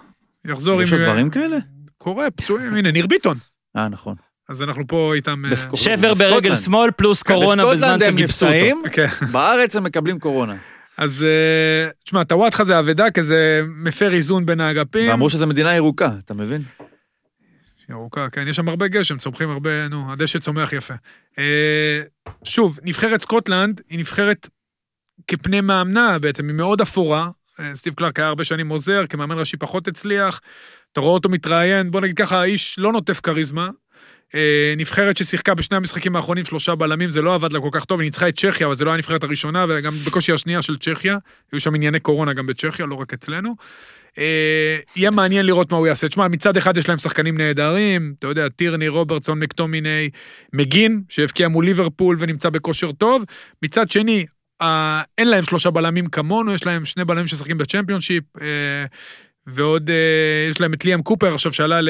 יחזור יש עם... עוד דברים כאלה? קורה, פצועים, הנה, ניר ביטון. אה, נכון. אז אנחנו פה איתם... אה, שבר. ברגל שמאל פלוס כן, קורונה בזמן בסקוטלנד הם שגיבסו אותו. (laughs) כן. בארץ הם מקבלים קורונה. אז אה, תשמע, טוואטחה זה אבדה, כי זה מפר איזון בין האגפים. ואמרו שזו מדינה ירוקה, אתה מבין? ירוקה, כן, יש שם הרבה גשם, צומחים הרבה, נו, הדשא צומח יפה. אה, שוב, נבחרת סקוטלנד היא נבחרת כפני מאמנה בעצם, היא מאוד אפורה. סטיב קלארק היה הרבה שנים עוזר, כמאמן ראשי פחות הצליח. אתה רואה אותו מתראיין, בוא נגיד ככה, האיש לא נוטף כריזמה. אה, נבחרת ששיחקה בשני המשחקים האחרונים שלושה בלמים, זה לא עבד לה כל כך טוב, היא ניצחה את צ'כיה, אבל זה לא הנבחרת הראשונה, וגם בקושי השנייה של צ'כיה. היו שם ענייני קורונה גם בצ'כיה, לא רק אצלנו. אה, יהיה מעניין לראות מה הוא יעשה. תשמע, מצד אחד יש להם שחקנים נהדרים, אתה יודע, טירני, רוברטסון, מקטומיני, מגין, שהבקיע מול ליברפול ונמצא בכושר טוב. מצד שני, אין להם שלושה בלמים כמונו, יש להם שני בלמים ששחקים בצ'מפיונשיפ, אה, ועוד אה, יש להם את ליאם קופר עכשיו שעלה ל...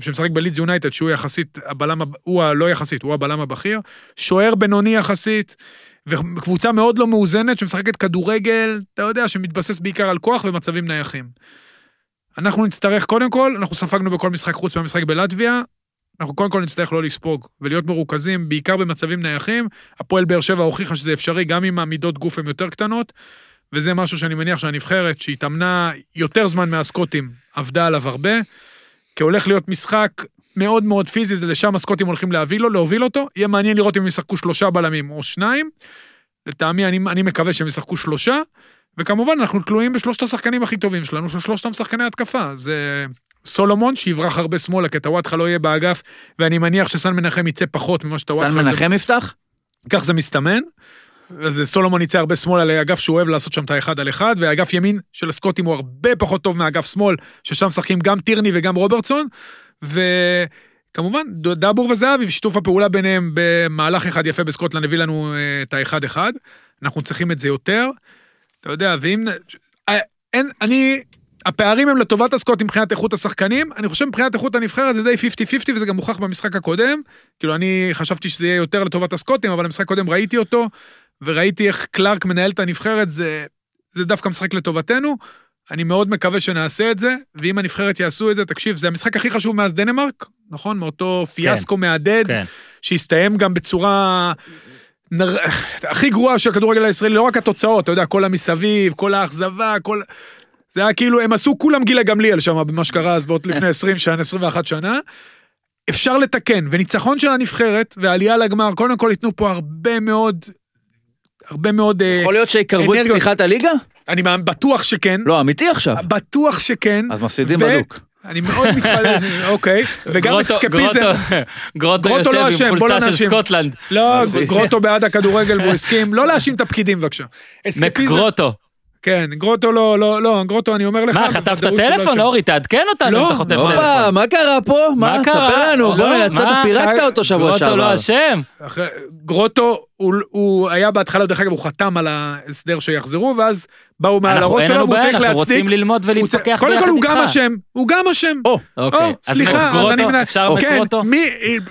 שמשחק בלידס יונייטד, שהוא יחסית הבלם, הב- הוא הלא יחסית, הוא הבלם הבכיר. שוער בינוני יחסית, וקבוצה מאוד לא מאוזנת שמשחקת כדורגל, אתה יודע, שמתבסס בעיקר על כוח ומצבים נייחים. אנחנו נצטרך, קודם כל, אנחנו ספגנו בכל משחק חוץ מהמשחק בלטביה, אנחנו קודם כל נצטרך לא לספוג ולהיות מרוכזים, בעיקר במצבים נייחים. הפועל באר שבע הוכיחה שזה אפשרי, גם אם המידות גוף הן יותר קטנות, וזה משהו שאני מניח שהנבחרת, שהתאמנה יותר זמן מהסקוטים, עבדה עליו הרבה, כי הולך להיות משחק מאוד מאוד פיזי, לשם הסקוטים הולכים להביא לו, להוביל אותו. יהיה מעניין לראות אם ישחקו שלושה בלמים או שניים. לטעמי, אני, אני מקווה שהם ישחקו שלושה, וכמובן, אנחנו תלויים בשלושת השחקנים הכי טובים שלנו, של שלושתם שחקני התקפה. זה סולומון, שיברח הרבה שמאלה, כי טוואטחה לא יהיה באגף, ואני מניח סן מנחם יצא פחות ממה שטוואטחה... סן מנחם יפתח? כך זה מסתמן. אז סולומון יצא הרבה שמאלה לאגף שהוא אוהב לעשות שם את האחד על אחד, והאגף ימין של הסקוטים הוא הרבה פחות טוב מאגף שמאל, ששם משחקים גם טירני וגם רוברטסון, וכמובן דאבור וזהבי, ושיתוף הפעולה ביניהם במהלך אחד יפה בסקוטלנד הביא לנו אה, את האחד אחד, אנחנו צריכים את זה יותר, אתה יודע, ואם... אה, אין, אני... הפערים הם לטובת הסקוטים מבחינת איכות השחקנים, אני חושב מבחינת איכות הנבחרת זה די 50-50 וזה גם מוכח במשחק הקודם. כאילו אני חשבתי שזה יהיה יותר לטובת הסקוטים, אבל במשחק הקודם ראיתי אותו, וראיתי איך קלארק מנהל את הנבחרת, זה, זה דווקא משחק לטובתנו. אני מאוד מקווה שנעשה את זה, ואם הנבחרת יעשו את זה, תקשיב, זה המשחק הכי חשוב מאז דנמרק, נכון? מאותו פיאסקו מהדהד, כן. שהסתיים גם בצורה... נר... הכי גרועה של הכדורגל הישראלי, לא רק התוצאות, אתה יודע, כל המסביב, כל האכזבה, כל... זה היה כאילו, הם עשו כולם גילה גמליאל שם, במה שקרה אז בעוד לפני 20 שנה, 21 שנה. אפשר לתקן, וניצחון של הנבחרת ועלייה לגמר, קודם כל ייתנו פה הרבה מאוד, הרבה מאוד, אה, יכול להיות שיקרבו את. פתיחת הליגה? אני בטוח שכן, לא, אמיתי עכשיו. בטוח שכן. אז מפסידים ו- בדוק. אני מאוד מתפלל, (laughs) אוקיי, וגם אסקפיזם. גרוטו- גרוטו גרוטו לא יושב אשם, עם בוא לא חולצה של. סקוטלנד. לא, גרוטו בעד הכדורגל והוא הסכים, לא להאשים את הפקידים בבקשה. אסקפיזם, מקגרוטו. כן, גרוטו לא, לא, לא, גרוטו אני אומר לך. מה, חטפת לא טלפון. אורי? תעדכן אותנו לא, אם אתה חוטף לא. טלפון. הופה, מה קרה פה? מה? מה קרה? תספר לנו, לא, בוא'נה, יצאת? פירקת אותו שבוע גרוטו שעבר. לא אשם. גרוטו, הוא, הוא היה בהתחלה, דרך אגב, הוא חתם על ההסדר שיחזרו, ואז באו מעל אנחנו- הראש שלו, והוא צריך אנחנו להצדיק. רוצים ללמוד הוא ולהתווכח צריך- קודם ביחד כל הוא איתך. גם אשם, הוא גם אשם. או, אוקיי, או, אז סליחה, אז גרוטו, אני מנהל... אפשר כן, מקרוטו? מי,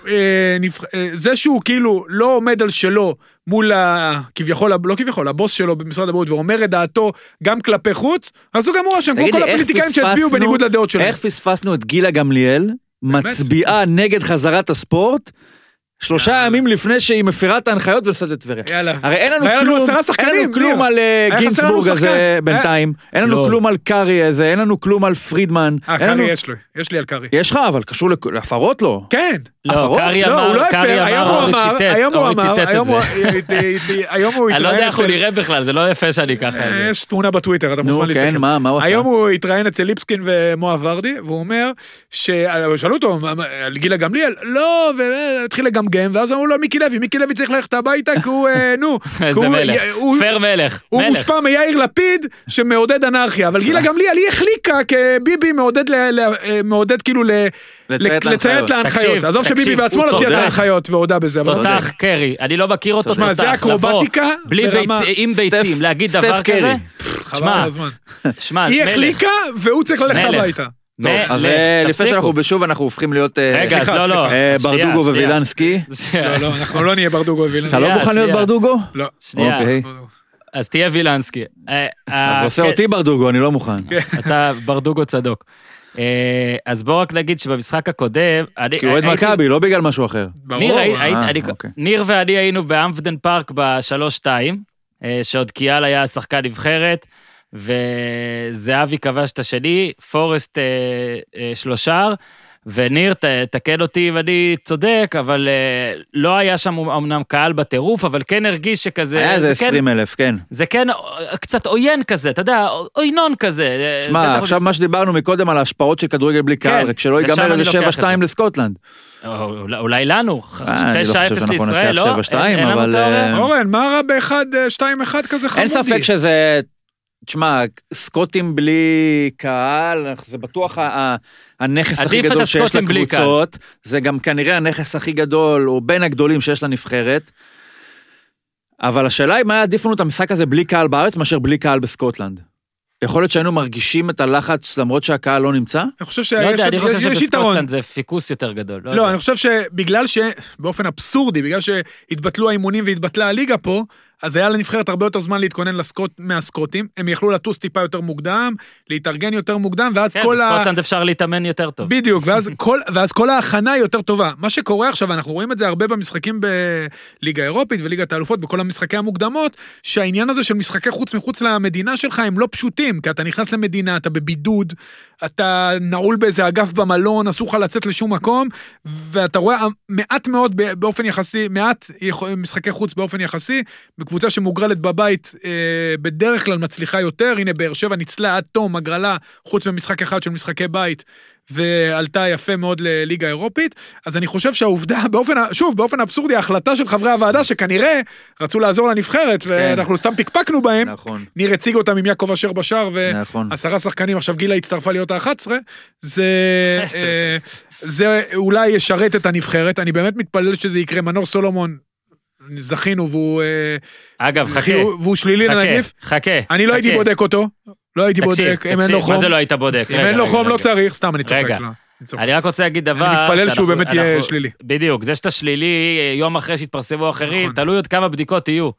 אה, נבח- אה, זה שהוא כאילו לא עומד על שלו מול ה... כביכול, לא כביכול, הבוס שלו במשרד הבריאות ואומר את דעתו גם כלפי חוץ, אז הוא גם הוא אשם, כמו כל הפוליטיקאים שהצביעו בניגוד לדעות שלהם. איך פספסנו את גילה גמליאל, מצביעה נגד חזרת הספורט, שלושה יאללה. ימים לפני שהיא מפירה את ההנחיות ונוסעת לטבריה. יאללה. הרי אין לנו והיה לנו כלום, עשרה אין שחקנים, לנו כלום ניר. על אה, היה חסר לנו גינסבורג הזה שחקן. בינתיים, אין לנו לא. כלום על קארי הזה, אין לנו כלום על פרידמן. אה, אין לנו- קארי יש לו, יש לי על קארי. יש לך, אבל קשור לכ- להפרות לא. כן. לא, הפרות? קארי לא, הוא אמר, לא קארי הפר, היום אמר, הוא אורי אמר, ציטט, היום הוא אורי אמר, ציטט את היום זה. הוא- היום הוא (laughs) אני לא יודע התראיין איך הוא אצל... נראה בכלל, זה לא יפה שאני ככה... אה, יש תמונה בטוויטר, אתה נו, מוזמן כן, להסתכל. מה, מה הוא עשה? היום הוא התראיין אצל ליבסקין ומואב ורדי, והוא אומר, ש- שאלו אותו מה- מה- על גילה גמליאל, לא, והתחיל לגמגם, ואז אמרו לו מיקי לוי, מיקי לוי צריך ללכת הביתה, כי הוא, אה, (laughs) נו, איזה מלך. פר מלך. הוא. מושפע מיאיר לפיד שמעודד אנרכיה, אבל גילה (laughs) גמליאל היא החליקה כביבי מעודד, אה, כאילו ל- לציית להנחיות. עזוב שביבי בעצמו לא ציית. להנחיות והודה בזה, אבל תותח קרי, אני לא מכיר אותו, תשמע, זה תותח, לבוא, אקרובטיקה עם ביצים, להגיד סטף דבר קרי. כזה, חבל שמע, על הזמן. שמע, היא. החליקה והוא צריך ללכת. הביתה. טוב, אז אה, לפני. שאנחנו בשוב, אנחנו הופכים להיות אה, לא, לא. אה, ברדוגו. ווילנסקי. לא, לא, אנחנו לא נהיה ברדוגו אתה ווילנסקי. לא שנייה, מוכן להיות. ברדוגו? לא. שנייה, אוקיי. אז תהיה וילנסקי. אז עושה כן, אותי ברדוגו, אני לא מוכן. (laughs) אתה ברדוגו צדוק. אז בוא רק נגיד שבמשחק הקודם, כי הוא אוהד מכבי, לא בגלל משהו אחר. ניר, ברור. אני- אוקיי. ניר ואני היינו באמפדן פארק בשלוש-שתיים, שעוד קיאל היה שחקן נבחרת, וזהבי כבש את השני, פורסט אה, אה, שלושר, וניר, ת- תקן אותי אם אני צודק, אבל אה, לא היה שם אמנם קהל בטירוף, אבל כן הרגיש שכזה... היה איזה זה כן- 20 אלף, כן. זה כן אה, קצת עוין כזה, אתה יודע, עוינון כזה. אה, שמע, עכשיו בס- מה שדיברנו מקודם על ההשפעות של כדורגל בלי קהל, כן, רק שלא ייגמר איזה לוקח את 7-2 זה. לסקוטלנד. או, אולי- לנו, אה, אני לא 9-0 חושב שאנחנו לישראל, לא? 7-2, אין- לנו אבל, תיאוריה? אה, אורן, מה רע באחד, אה, שתיים אחד כזה חמודי? אין ספק שזה... תשמע, סקוטים בלי קהל, זה בטוח הנכס הכי גדול שיש. לקבוצות. זה גם כנראה הנכס הכי גדול, או בין הגדולים שיש לנבחרת. אבל השאלה היא מה היה עדיף לנו את המשחק הזה בלי קהל בארץ מאשר בלי קהל בסקוטלנד. יכול להיות שהיינו מרגישים את הלחץ למרות שהקהל לא נמצא? אני חושב לא שיש יודע, אני חושב יתרון. שבסקוטלנד זה פיקוס יותר גדול. לא, יודע. אני חושב שבגלל שבאופן אבסורדי, בגלל שהתבטלו האימונים והתבטלה הליגה פה, אז היה לנבחרת הרבה יותר זמן להתכונן לסקוט, מהסקוטים, הם יכלו לטוס טיפה יותר מוקדם, להתארגן יותר מוקדם, ואז כן, כל ה... בסקוטלנד אפשר להתאמן יותר טוב. בדיוק, ואז (laughs) כל, ואז כל ההכנה היא יותר טובה. מה שקורה עכשיו, אנחנו רואים את זה הרבה במשחקים בליגה האירופית וליגת האלופות, בכל המשחקי המוקדמות, שהעניין הזה של משחקי חוץ מחוץ למדינה שלך הם לא פשוטים, כי אתה נכנס למדינה, אתה בבידוד, אתה נעול באיזה אגף במלון, אסור לך לצאת לשום מקום, ואתה רואה מעט מאוד באופן יחסי, מעט משחקי חוץ באופן יחסי, בקבוצה שמוגרלת בבית אה, בדרך כלל מצליחה יותר, הנה באר שבע ניצלה עד תום הגרלה, חוץ ממשחק אחד של משחקי בית, ועלתה יפה מאוד לליגה האירופית, אז אני חושב שהעובדה, באופן, שוב, באופן אבסורדי, ההחלטה של חברי הוועדה, שכנראה רצו לעזור לנבחרת, ואנחנו סתם פקפקנו בהם, נכון. ניר הציג אותם עם יעקב אשר בשער, נכון. ועשרה שחקנים, עכשיו גילה הצטרפה להיות ה-11, זה. אה, (laughs) זה אולי ישרת את הנבחרת, אני באמת מתפלל שזה יקרה, מנור סולומון, זכינו והוא, אה, אגב, חכה, והוא שלילי חכה, לנגיף, חכה. אני לא הייתי חכה. בודק אותו, לא הייתי תקשיב, בודק, אם אין לו מה חום, זה לא היית בודק? אם אין לו חום לא. צריך, סתם אני צוחק. רגע. לא, אני צוחק. אני רק רוצה להגיד דבר... אני מתפלל שהוא באמת יהיה שלילי. בדיוק, זה שאתה שלילי יום אחרי שהתפרסמו אחרים, נכון. תלוי עוד כמה בדיקות יהיו.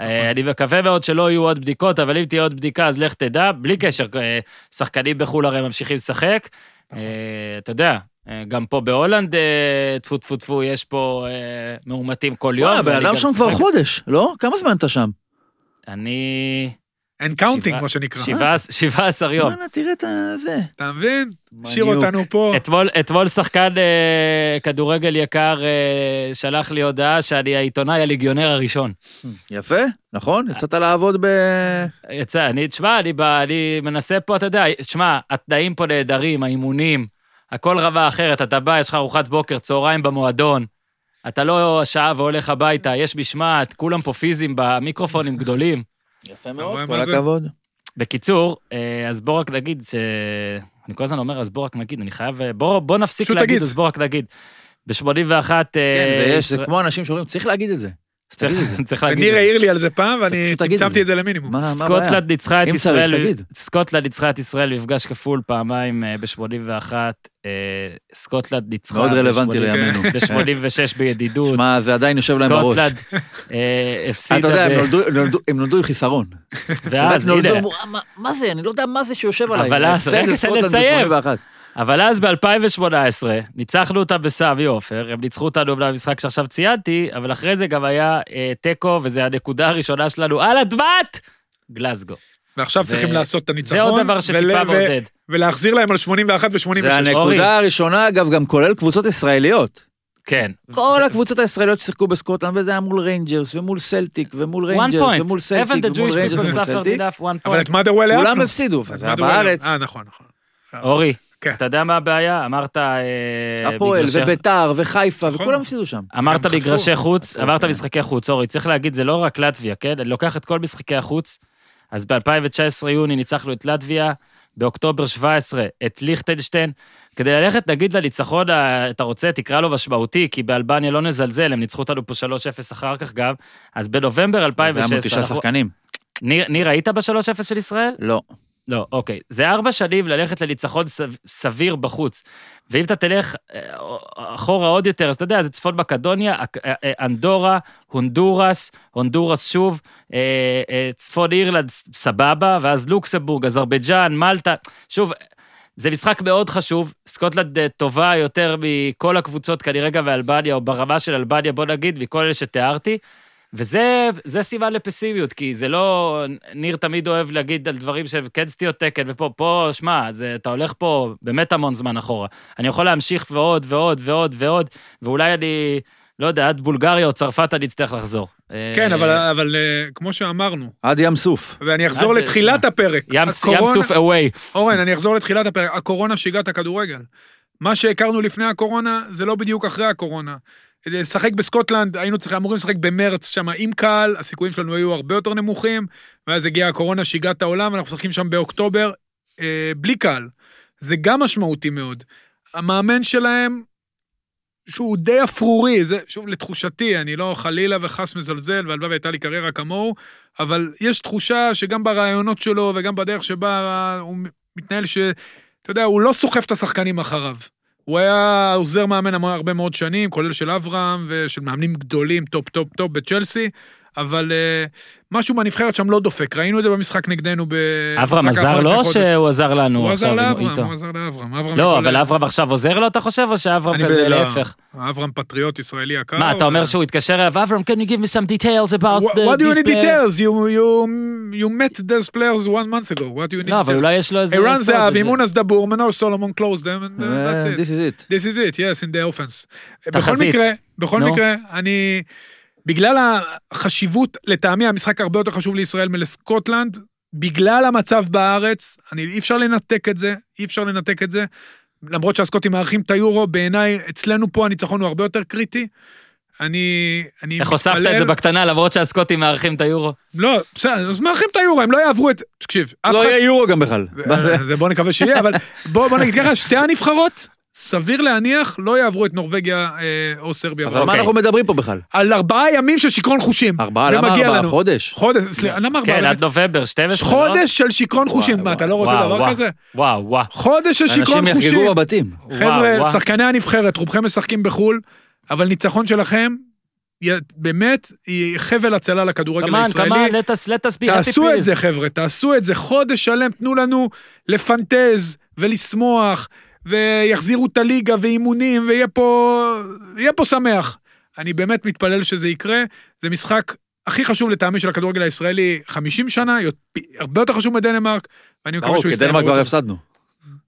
אה, אני מקווה מאוד שלא יהיו עוד בדיקות, אבל אם תהיה עוד בדיקה אז לך תדע, בלי קשר, אה, שחקנים בחו"ל הרי ממשיכים לשחק. נכון. אתה יודע, גם פה בהולנד, אה, טפו טפו טפו, יש פה אה, מאומתים כל יום. וואלה, הבן ואני אדם שם כבר. חודש, לא? כמה זמן אתה שם? אני... I'm counting, מה שנקרא. שבעה- 17 יום. וואלה, תראה את זה. אתה מבין? השאיר. אותנו פה. אתמול, אתמול שחקן אה, כדורגל יקר אה, שלח לי הודעה שאני העיתונאי הליגיונר הראשון. יפה, נכון? יצאת לעבוד ב... יצא, אני, תשמע, אני מנסה פה, אתה יודע, תשמע, התנאים פה נהדרים, האימונים, הכל רבה אחרת, אתה בא, יש לך ארוחת בוקר, צהריים במועדון, אתה לא שעה והולך הביתה, יש משמעת, כולם פה פיזיים במיקרופונים גדולים. (laughs) יפה רואה כל? הכבוד. בקיצור, אה, אז בוא רק נגיד ש... אני כל הזמן אומר, אז בוא רק נגיד, אני חייב... בוא, בוא נפסיק להגיד, תגיד. אז בוא רק נגיד. ב-81... כן, זה יש, זה כמו אנשים שאומרים, צריך להגיד את זה. (laughs) צריך להגיד. זה. העיר לי על זה פעם, ואני צמצמתי זה. את זה למינימום. סקוטלנד ניצחה את ישראל, תגיד. סקוטלנד ניצחה את ישראל במפגש כפול פעמיים ב-81, סקוטלנד ניצחה מאוד רלוונטי. לימינו. (laughs) ב-86 בידידות, שמע, זה עדיין יושב להם בראש. סקוטלנד אה, הפסידה, אתה יודע, הם נולדו- עם חיסרון. ואז נולדו, הנה, "אה, מה- זה? אני לא יודע מה זה שיושב עליי. אבל אז- (laughs) רגע, תן לסיים. ב-81. אבל אז ב-2018, ניצחנו אותם בסמי עופר, הם ניצחו אותנו אומנם במשחק שעכשיו ציינתי, אבל אחרי זה גם היה אה, תיקו, וזו הנקודה הראשונה שלנו על אדמת גלסגו. ועכשיו ו- צריכים לעשות את הניצחון. זה עוד דבר שטיפה ול- ו- מעודד. ולהחזיר להם על 81 ו-86. זה אורי. הנקודה הראשונה, אגב, גם כולל קבוצות ישראליות. כן. כל הקבוצות הישראליות ששיחקו בסקוטלנד, וזה היה מול ריינג'רס, ומול סלטיק, ומול ריינג'רס. ומול סלטיק, ומול ריינג'רס ומול סלטיק. אבל את? מאדרוול כולם העפנו. הפסידו, את זה היה בארץ. אה, נכון, נכון. אורי, כן. אתה יודע מה הבעיה? אמרת... אה, הפועל, מגרשי- וביתר, וחיפה, נכון. וכולם הפסידו שם. אמרת. מגרשי חוץ, אמרת כן. משחקי חוץ, אורי, צריך להגיד, זה לא רק לטביה, כן? אני לוקח את כל משחקי החוץ, אז ב-2019 יוני ניצחנו את לטביה, באוקטובר 17 את ליכטנשטיין. כדי ללכת, נגיד, לניצחון, ה- אתה רוצה, תקרא לו משמעותי, כי באלבניה לא נזלזל, הם ניצחו אותנו פה 3-0 אחר כך גם, אז בנובמבר זה 2016... היה מול תשעה שחקנים. ניר, ניר, היית ב-3-0 של ישראל? לא. לא, אוקיי. זה ארבע שנים ללכת לניצחון סב- סביר בחוץ. ואם אתה תלך אה, אחורה עוד יותר, אז אתה יודע, זה צפון מקדוניה, אה, אה, אנדורה, הונדורס, הונדורס שוב, צפון אירלנד, סבבה, ואז לוקסמבורג, אזרבייג'אן, מלטה. שוב, זה משחק מאוד חשוב, סקוטלנד טובה יותר מכל הקבוצות, כנראה גם באלבניה, או ברמה של אלבניה, בוא נגיד, מכל אלה שתיארתי. וזה זה סימן לפסימיות, כי זה לא... ניר תמיד אוהב להגיד על דברים שהם כן סטיות תקן, ופה, פה, שמע, זה- אתה הולך פה באמת המון זמן אחורה. אני יכול להמשיך ועוד ועוד ועוד ועוד, ואולי אני, לא יודע, עד בולגריה או צרפת אני אצטרך לחזור. כן, אה, אבל- אבל אה, כמו שאמרנו, עד ים סוף. ואני אחזור עד- לתחילת הפרק. ים ים הקורונה- סוף אווי. אורן, אני אחזור לתחילת הפרק. הקורונה שיגעה את הכדורגל. מה שהכרנו לפני הקורונה, זה לא בדיוק אחרי הקורונה. לשחק בסקוטלנד, היינו צריכים, אמורים לשחק במרץ שם עם קהל, הסיכויים שלנו היו הרבה יותר נמוכים, ואז הגיעה הקורונה, שיגעה את העולם, ואנחנו משחקים שם באוקטובר, אה, בלי קהל. זה גם משמעותי מאוד. המאמן שלהם, שהוא די אפרורי, זה, שוב, לתחושתי, אני לא חלילה וחס מזלזל, והלוואי והייתה לי קריירה כמוהו, אבל יש תחושה שגם ברעיונות שלו וגם בדרך שבה הוא מתנהל, ש... אתה יודע, הוא לא סוחף את השחקנים אחריו. הוא היה עוזר מאמן הרבה מאוד שנים, כולל של אברהם ושל מאמנים גדולים, טופ טופ טופ בצ'לסי, אבל uh, משהו מהנבחרת שם לא דופק. ראינו את זה במשחק נגדנו ב... אברהם במשחק עזר לו או. שהוא עזר לנו הוא עזר עכשיו עם- לאברהם, איתו? הוא עזר לאברהם. אברהם לא, אבל אברהם עכשיו עוזר לו, אתה חושב, או שאברהם כזה. להפך? אברהם פטריוט ישראלי יקר. מה, אתה אומר שהוא התקשר אליו, אברהם, can you give me some details about What, the- what do you this need player?" details? You, you, you met those players one month ago. What do you need לא, אבל details? אולי יש לו איזה... ערן זהבי. מונס דבור, מנור סולומון closed them, and uh, אה, that's it. This is it. This is it, yes, in the offense. בכל. מקרה, בכל. מקרה, אני... בגלל החשיבות, לטעמי המשחק הרבה יותר חשוב לישראל מלסקוטלנד, בגלל המצב בארץ, אני, אי אפשר לנתק את זה, אי אפשר לנתק את זה. למרות שהסקוטים מארחים את היורו, בעיניי, אצלנו פה הניצחון הוא הרבה יותר קריטי. אני, אני איך הוספת את זה בקטנה, למרות שהסקוטים מארחים את היורו? לא, בסדר, אז מארחים את היורו, הם לא יעברו את... תקשיב, אף לא אחד... יהיה יורו גם בכלל. אה, זה בוא נקווה שיהיה, אבל בוא, בוא נגיד ככה, שתי הנבחרות, סביר להניח, לא יעברו את נורבגיה אה, או סרביה. אז על מה אוקיי. אנחנו מדברים פה בכלל? על ארבעה ימים של שיכרון חושים. ארבעה? למה ארבעה? לנו. חודש? חודש, סליחה, למה ארבעה? כן, באמת? עד נובמבר, 12, לא? חודש של שיכרון חושים. מה, אתה לא רוצה וואו, דבר וואו. כזה? וואו, וואו. חודש של שיכרון אנשים חושים. יחגגו בבתים. חבר'ה, וואו. שחקני הנבחרת, רובכם משחקים בחו"ל, אבל ניצחון שלכם, באמת, היא חבל הצלה לכדורגל כמובן, הישראלי. כמובן, us be happy תעשו את. זה, חבר'ה, תעשו את זה. חודש שלם, תנו לנו לפנטז ולשמוח, ויחזירו את הליגה ואימונים, ויהיה פה, יהיה פה שמח. אני באמת מתפלל שזה יקרה. זה משחק הכי חשוב לטעמי של הכדורגל הישראלי, 50 שנה, הרבה יותר חשוב מדנמרק, ואני מקווה ברור, שהוא כי יסתיים. דנמרק כבר. הפסדנו.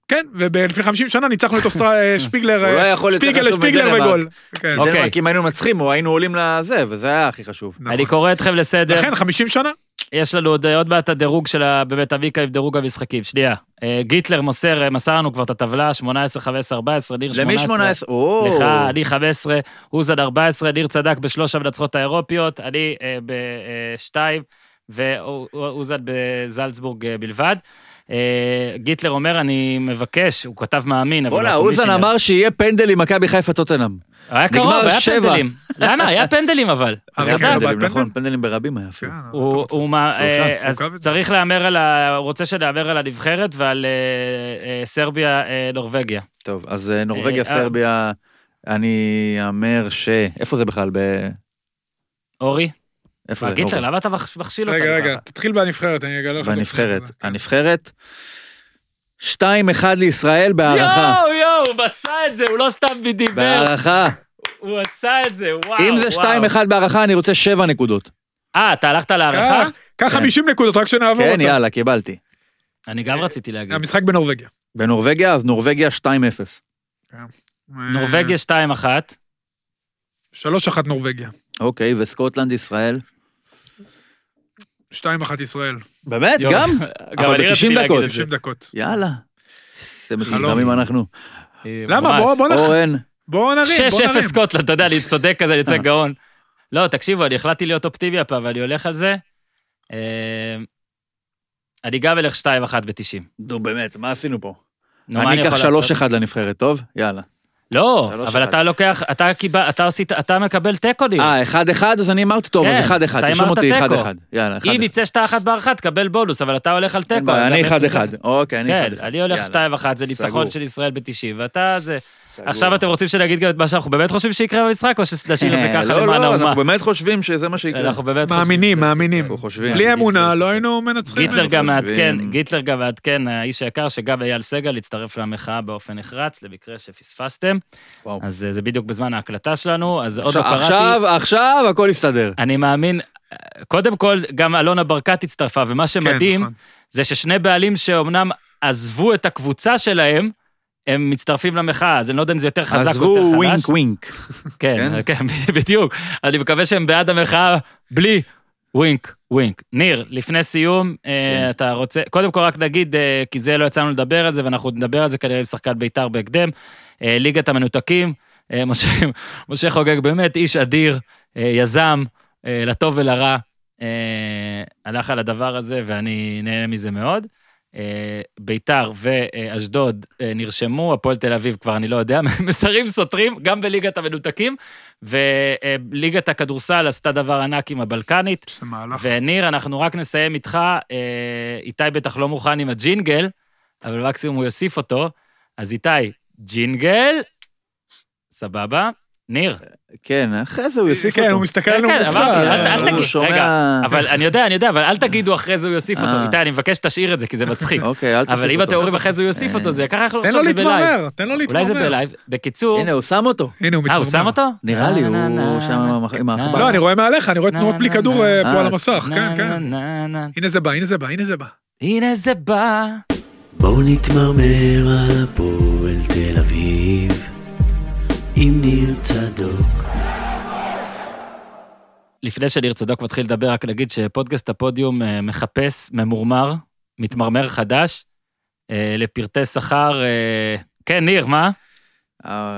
כן, ולפני 50 שנה ניצחנו את (laughs) שפיגלר, לא אה, יכול יותר שפיגל חשוב לשפיגלר מדנמרק. וגול. כן. כי אוקיי. דנמרק, אם היינו מנצחים, או היינו עולים לזה, וזה היה הכי חשוב. אני קורא אתכם לסדר. לכן 50 שנה, יש לנו עוד, עוד מעט הדירוג של ה- בבית אביקה עם דירוג המשחקים. שנייה. אה, גיטלר מוסר, אה, מסר לנו כבר את הטבלה, 18, 15, 14, ניר 18. למי 18? או, לך, אני 15, אוזן 14, ניר צדק בשלוש המנצחות האירופיות, אני אה, בשתיים, ואוזן בזלצבורג אה, בלבד. אה, גיטלר אומר, אני מבקש, הוא כתב מאמין, אבל... בואנה, אוזן אמר שיהיה פנדל עם מכבי חיפה טוטנאם. היה קרוב, היה שבע. פנדלים. למה? היה (laughs) פנדלים אבל. כן, נכון, פנדל? פנדלים ברבים היה אפילו. כן, הוא, אתה רוצה. הוא, מה- שלושה. אה, אז. צריך להמר על ה... הוא רוצה שנהמר על הנבחרת ועל אה, אה, סרביה, אה, נורבגיה. טוב, אז אה, נורבגיה, אה, סרביה, אני אאמר ש... איפה זה בכלל? ב... אורי? איפה זה? גיטלר, נורבגיה? למה אתה מכשי- מכשיל אותנו רגע, רגע? תתחיל בנבחרת, אני אגלה לך. בנבחרת. הנבחרת, 2-1 לישראל בהערכה. יואו, יואו, הוא עשה את זה, הוא לא סתם דיבר, בהערכה. הוא עשה את זה, וואו. אם זה וואו. 2-1 בהערכה, אני רוצה 7 נקודות. אה, אתה הלכת להערכה? קח- קח 50 נקודות, רק שנעבור כן, אותה. יאללה, קיבלתי. אני גם רציתי להגיד. המשחק בנורבגיה. בנורבגיה, אז נורבגיה 2-0. נורבגיה 2-1. 3-1 נורבגיה. אוקיי, וסקוטלנד, ישראל. 2-1 ישראל. באמת? גם? (laughs) אבל אני ב- רציתי 90 להגיד דקות. את זה. 90 דקות. יאללה. איזה. מטומטמים אנחנו. אה, למה? בוא נח- אורן, בוא נרים, בוא 6-0 נרים. סקוטלנד, אתה יודע, אני צודק כזה, אני יוצא גאון. לא, תקשיבו, אני החלטתי להיות אופטימי הפעם, ואני הולך על זה. אה, אני גם אלך 2-1 ב-90. נו באמת, מה עשינו פה? אני אקח יכול לעשות? 3-1 לנבחרת, טוב? יאללה. לא, אבל. אתה לוקח, אתה קיבל, אתה עשית, אתה מקבל תיקו ניר. אה, 1-1, אז אני אמרתי, טוב, כן, אז 1-1, אתה תרשום אותי תיקו. 1-1. יאללה, 1-1. אם יצא שאתה אחת בהערכה, תקבל בונוס, אבל אתה הולך על תיקו. אני גם אפס 1-1. זה. אוקיי, אני 1-1. כן, אני הולך יאללה. 2-1, זה ניצחון. של ישראל ב-90, ואתה זה... סגור. עכשיו אתם רוצים שנגיד גם את מה שאנחנו באמת חושבים שיקרה במשחק, או שנשאיר את זה ככה לא, למען לא, האומה? אנחנו באמת חושבים שזה מה שיקרה. אנחנו באמת חושבים. מאמינים, מאמינים. אנחנו חושבים. בלי אמונה לא היינו מנצחים. גיטלר גם מעדכן. גיטלר גם מעדכן, האיש היקר, שגם אייל סגל הצטרף למחאה באופן נחרץ, למקרה שפספסתם. אז אה, זה בדיוק בזמן ההקלטה שלנו, אז עוד לא עכשיו- קראתי. עכשיו, עכשיו הכל יסתדר. אני מאמין, קודם כל, גם אלונה ברקת הצטרפה, ומה כן, שמדהים, נכון. זה ששני בעלים שאומנם עזבו את הקבוצה שלהם, הם מצטרפים למחאה, אז אני לא יודע אם זה יותר חזק או יותר עזבו חלש. wink wink. כן, כן, בדיוק. אני מקווה שהם בעד המחאה בלי wink, wink. ניר, לפני סיום, אה, כן. אתה רוצה, קודם כל רק נגיד, אה, כי זה לא יצא לנו לדבר על זה, ואנחנו נדבר על זה כנראה עם שחקן בית"ר בהקדם. אה, ליגת המנותקים, (laughs) משה- משה חוגג באמת איש אדיר, יזם, לטוב ולרע, הלך על הדבר הזה, ואני נהנה מזה מאוד. אה, ביתר ואשדוד אה, נרשמו, הפועל תל אביב כבר אני לא יודע, (laughs) מסרים סותרים, גם בליגת המנותקים, וליגת הכדורסל עשתה דבר ענק עם הבלקנית. זה מהלך. וניר, אנחנו רק נסיים איתך, אה, איתי בטח לא מוכן עם הג'ינגל, אבל מקסימום הוא יוסיף אותו, אז איתי, ג'ינגל, סבבה. ניר, כן, אחרי זה הוא יוסיף כן, הוא אותו. מסתכל כן, עלינו כן, מופתע. אמרתי, אל אה, תגיד, הוא שומע- רגע, אבל אני יודע, אני יודע, אבל אל תגידו אחרי זה הוא יוסיף אותו. אה. איתי, אני מבקש שתשאיר את זה, כי זה מצחיק. אוקיי, אל תוסיף אותו. אבל אם אתם אומרים אחרי זה הוא יוסיף אותו, זה ככה יכול תן לו לחשוב שזה בלייב. להתמרמר, תן לו להתמרמר. אולי זה בלייב. בקיצור, הנה, הוא שם אותו. הנה, הוא אה, מתמרמר. הוא שם אותו? נראה לי, הוא שם עם העכבר. לא, אני רואה מעליך, אני רואה תנועות בלי כדור נה. אה, פה אה, על המסך, כן, כן. נה, נה. הנה זה בא, הנה זה בא, הנה זה בא. הנה זה בא. בואו נתמרמר על הפועל תל אביב עם ניר צדוק. לפני שניר צדוק מתחיל לדבר, רק נגיד שפודקאסט הפודיום אה, מחפש ממורמר, מתמרמר חדש, אה, לפרטי שכר. אה, כן, ניר, מה?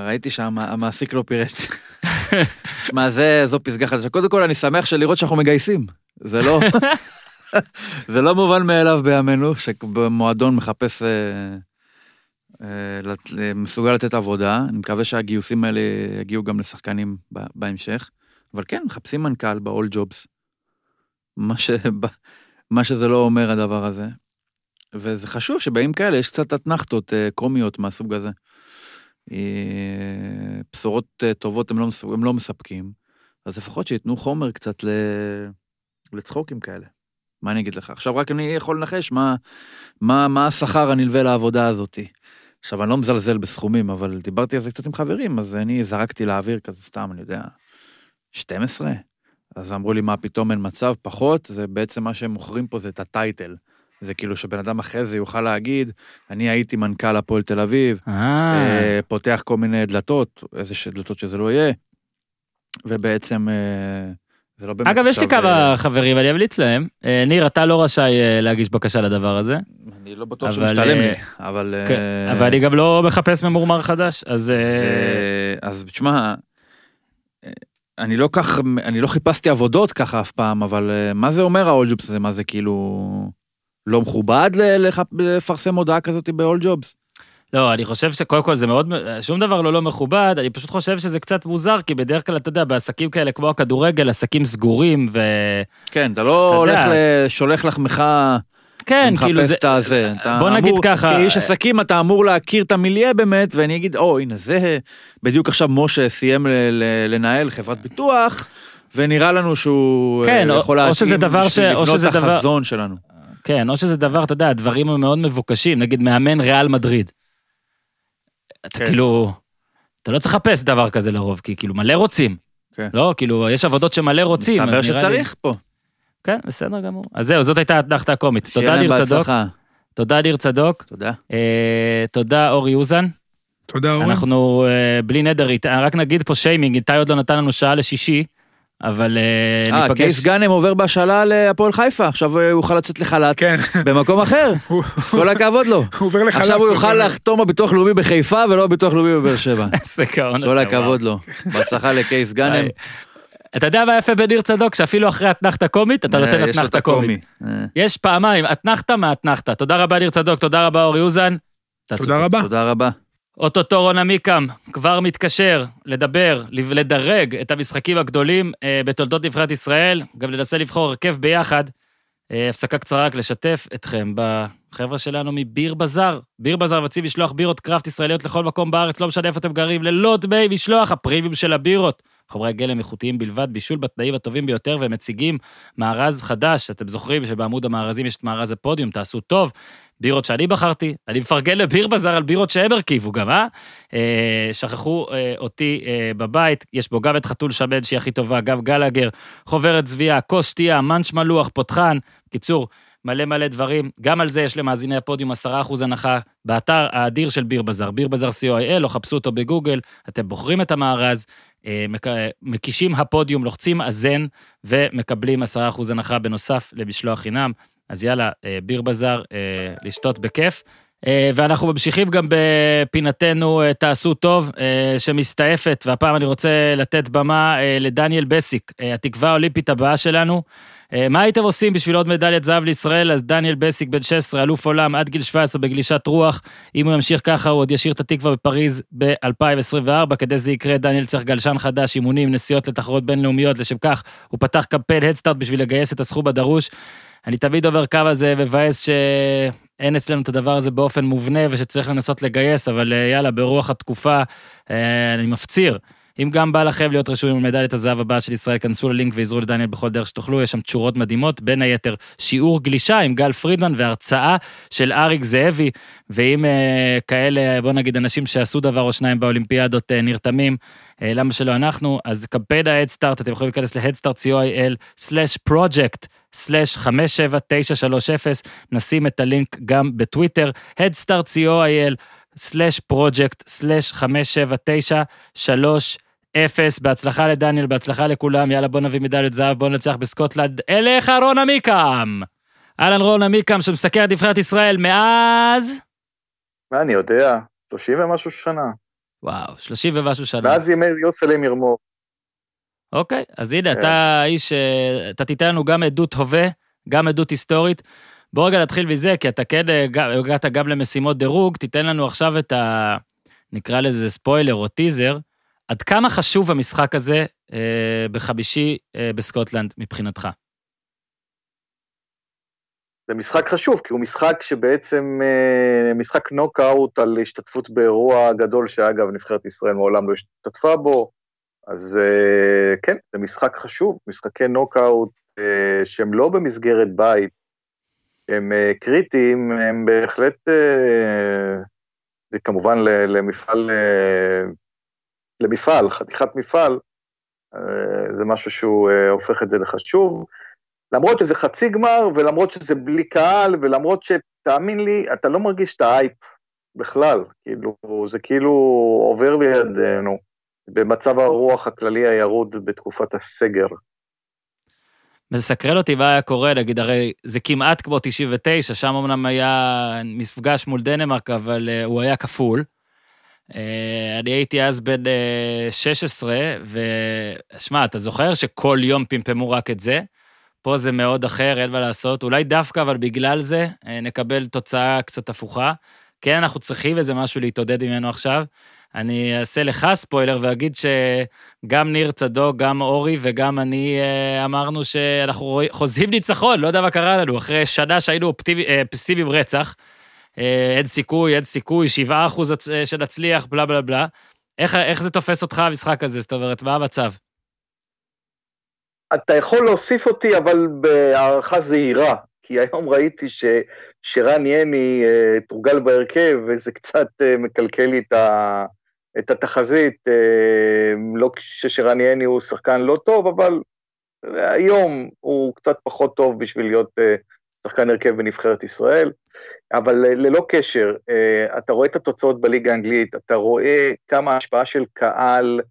ראיתי שהמעסיק לא פירט. (laughs) שמע, זה, זו פסגה חדשה. קודם כל, אני שמח של לראות שאנחנו מגייסים. זה לא... (laughs) זה לא מובן מאליו בימינו, שבמועדון מחפש... אה, אה, מסוגל לתת עבודה. אני מקווה שהגיוסים האלה יגיעו גם לשחקנים בהמשך. אבל כן, מחפשים מנכ"ל ב-all jobs. מה, ש... מה שזה לא אומר הדבר הזה. וזה חשוב שבאים כאלה, יש קצת אתנחתות אה, קומיות מהסוג הזה. בשורות טובות הם לא, מסוג- הם לא מספקים, אז לפחות שייתנו חומר קצת ל... לצחוקים כאלה. מה אני אגיד לך? עכשיו רק אני יכול לנחש מה, מה, מה השכר הנלווה לעבודה הזאתי. עכשיו, אני לא מזלזל בסכומים, אבל דיברתי על זה קצת עם חברים, אז אני זרקתי לאוויר כזה סתם, אני יודע, 12? אז אמרו לי, מה פתאום אין מצב, פחות, זה בעצם מה שהם מוכרים פה זה את הטייטל. זה כאילו שבן אדם אחרי זה יוכל להגיד, אני הייתי מנכ"ל הפועל תל אביב, אה, אה, פותח כל מיני דלתות, איזה דלתות שזה לא יהיה, ובעצם אה, זה לא באמת אגב, יש לי כמה חברים, אני אמליץ להם. אה, ניר, אתה לא רשאי אה, להגיש בקשה לדבר הזה, אה, אני לא בטוח שמשתלם אה, לי, אבל... כן, אה, אבל אני גם לא מחפש ממורמר חדש, אז... אה, אז תשמע, אה, אני לא כך, אני לא חיפשתי עבודות ככה אף פעם, אבל אה, מה זה אומר ה-all jobs הזה? מה זה כאילו לא מכובד לפרסם הודעה כזאת ב-all jobs? לא, אני חושב שקודם כל זה מאוד, שום דבר לא לא מכובד, אני פשוט חושב שזה קצת מוזר, כי בדרך כלל, אתה יודע, בעסקים כאלה כמו הכדורגל, עסקים סגורים, ו... כן, אתה לא אתה הולך, יודע. ל- שולח לחמך, כן, כאילו זה... מחפש את הזה. אתה בוא נגיד אמור- ככה- כאיש עסקים אתה אמור להכיר את המיליה באמת, ואני אגיד, או, הנה זה, בדיוק עכשיו משה סיים ל- ל- לנהל חברת ביטוח, ונראה לנו שהוא כן, אה, או- יכול להתאים דבר בשביל לבנות את דבר- החזון שלנו. כן, או שזה דבר, אתה יודע, הדברים הם מאוד מבוקשים, נגיד מאמן ריאל מדריד. אתה כן. כאילו, אתה לא צריך לחפש דבר כזה לרוב, כי כאילו מלא רוצים. כן. לא, כאילו, יש עבודות שמלא רוצים, מסתבר אז נראה לי... שצריך פה. כן, בסדר גמור. אז זהו, זאת הייתה האתנחתה הקומית. תודה, ניר צדוק. בהצלחה. תודה, ניר צדוק. תודה. אה, תודה, אורי אוזן. תודה, אורן. אנחנו אה, בלי נדר, איתי- רק נגיד פה שיימינג, איתי עוד לא נתן לנו שעה לשישי, אבל אה, אה, ניפגש... קייס גאנם עובר בהשאלה להפועל חיפה, עכשיו אה, הוא יוכל לצאת לחל"ת כן, במקום אחר, (laughs) כל הכבוד לו. הוא עובר לחל"ת. עכשיו הוא. יוכל לחתום בביטוח לאומי בחיפה ולא בביטוח לאומי בבאר שבע. (laughs) איזה גאון. כל הכבוד לו. בהצלחה לקייס (laughs) גאנם. אתה יודע מה יפה בניר צדוק? שאפילו אחרי אתנחתה קומית, אתה אה, נותן יש לו את אתנחתה קומית. אה, יש פעמיים, אתנחתה מאתנחתה. תודה רבה, ניר צדוק, תודה רבה, אורי אוזן. תודה. רבה. תודה רבה. אוטוטו רון עמיקם כבר מתקשר לדבר, לדרג את המשחקים הגדולים אה, בתולדות נבחרת ישראל, גם ננסה לבחור הרכב ביחד. אה, הפסקה קצרה רק לשתף אתכם בחבר'ה שלנו מביר בזאר. ביר בזאר מציב לשלוח בירות קראפט ישראליות לכל מקום בארץ, לא משנה איפה אתם גרים, ללא דמי משלוח, הפרימיום של הבירות. חומרי גלם איכותיים בלבד, בישול בתנאים הטובים ביותר, והם מציגים מארז חדש. אתם זוכרים שבעמוד המארזים יש את מארז הפודיום, תעשו טוב. בירות שאני בחרתי, אני מפרגן לביר בזאר על בירות שהם הרכיבו גם, אה? אה, שכחו אה, אותי אה, בבית, יש בו גם את חתול שמן שהיא הכי טובה, גם גלגר, חוברת צביעה, כוס שתייה, מאנץ' מלוח, פותחן, קיצור, מלא מלא דברים. גם על זה יש למאזיני הפודיום 10% הנחה באתר האדיר של ביר בזאר, ביר בזאר co.il, או חפשו אותו בגוגל, אתם בוחרים את המארז, אה, מק- מקישים הפודיום, לוחצים אזן, ומקבלים 10% הנחה בנוסף למשלוח חינם. אז יאללה, אה, ביר בזאר, אה, לשתות בכיף. אה, ואנחנו ממשיכים גם בפינתנו אה, תעשו טוב, אה, שמסתעפת, והפעם אני רוצה לתת במה אה, לדניאל בסיק, אה, התקווה האולימפית הבאה שלנו. אה, מה הייתם עושים בשביל עוד מדליית זהב לישראל? אז דניאל בסיק, בן 16, אלוף עולם עד גיל 17 בגלישת רוח. אם הוא ימשיך ככה, הוא עוד ישאיר את התקווה בפריז ב-2024. כדי שזה יקרה, דניאל צריך גלשן חדש, אימונים, נסיעות לתחרות בינלאומיות. לשם כך, הוא פתח קמפיין הדסטארט בשביל לגייס את הסכום הדרוש. אני תמיד אומר כמה זה מבאס שאין אצלנו את הדבר הזה באופן מובנה ושצריך לנסות לגייס, אבל אה, יאללה, ברוח התקופה, אה, אני מפציר. אם גם בא לכם להיות רשומים על מדליית הזהב הבאה של ישראל, כנסו ללינק ועזרו לדניאל בכל דרך שתוכלו, יש שם תשורות מדהימות, בין היתר שיעור גלישה עם גל פרידמן והרצאה של אריק זאבי, ואם אה, כאלה, בוא נגיד, אנשים שעשו דבר או שניים באולימפיאדות אה, נרתמים, אה, למה שלא אנחנו? אז קמפיין ההדסטארט, אתם יכולים להיכנס ל-headstartcoil/project. 57930, נשים את הלינק גם בטוויטר, headstart.co.il/project/57930. אפס. בהצלחה לדניאל, בהצלחה לכולם, יאללה בוא נביא מדליות זהב, בוא ננצח בסקוטלנד. אליך רון עמיקם! אהלן רון עמיקם שמסקר את נבחרת ישראל מאז... מה אני יודע, 30 ומשהו שנה. וואו, 30 ומשהו שנה. מאז ימי יוסלם ירמור. אוקיי, אז הנה, כן. אתה איש, אה, אתה תיתן לנו גם עדות הווה, גם עדות היסטורית. בוא רגע נתחיל מזה, כי אתה כן אה, הגעת גם למשימות דירוג, תיתן לנו עכשיו את ה... נקרא לזה ספוילר או טיזר, עד כמה חשוב המשחק הזה אה, בחמישי אה, בסקוטלנד מבחינתך? זה משחק חשוב, כי הוא משחק שבעצם, אה, משחק נוקאוט על השתתפות באירוע גדול, שאגב, נבחרת ישראל מעולם לא השתתפה בו. אז אה, כן, זה משחק חשוב, משחקי נוקאוט אה, שהם לא במסגרת בית, הם אה, קריטיים, הם בהחלט, אה, וכמובן ל- למפעל, אה, למפעל, חתיכת מפעל, אה, זה משהו שהוא אה, הופך את זה לחשוב. למרות שזה חצי גמר, ולמרות שזה בלי קהל, ולמרות שתאמין לי, אתה לא מרגיש את האייפ בכלל, כאילו, זה כאילו עובר לידינו, במצב הרוח הכללי הירוד בתקופת הסגר. מסקרן אותי מה היה קורה, נגיד, הרי זה כמעט כמו 99, שם אמנם היה מפגש מול דנמרק, אבל uh, הוא היה כפול. Uh, אני הייתי אז בן uh, 16, ושמע, אתה זוכר שכל יום פמפמו רק את זה? פה זה מאוד אחר, אין מה לעשות. אולי דווקא, אבל בגלל זה uh, נקבל תוצאה קצת הפוכה. כן, אנחנו צריכים איזה משהו להתעודד ממנו עכשיו. אני אעשה לך ספוילר ואגיד שגם ניר צדוק, גם אורי וגם אני אה, אמרנו שאנחנו חוזים ניצחון, לא יודע מה קרה לנו, אחרי שנה שהיינו אופטימי, אה, פסימיים רצח. אה, אין סיכוי, אין סיכוי, 7 אחוז שנצליח, בלה בלה בלה. איך, איך זה תופס אותך, המשחק הזה? זאת אומרת, מה המצב? אתה יכול להוסיף אותי, אבל בהערכה זהירה, כי היום ראיתי ש, שרן יני uh, תורגל בהרכב, וזה קצת מקלקל לי את, ה, את התחזית. לא ששרן יני הוא שחקן לא טוב, אבל היום הוא קצת פחות טוב בשביל להיות שחקן הרכב בנבחרת ישראל. אבל ללא קשר, uh, אתה רואה את התוצאות בליגה האנגלית, אתה רואה כמה ההשפעה של קהל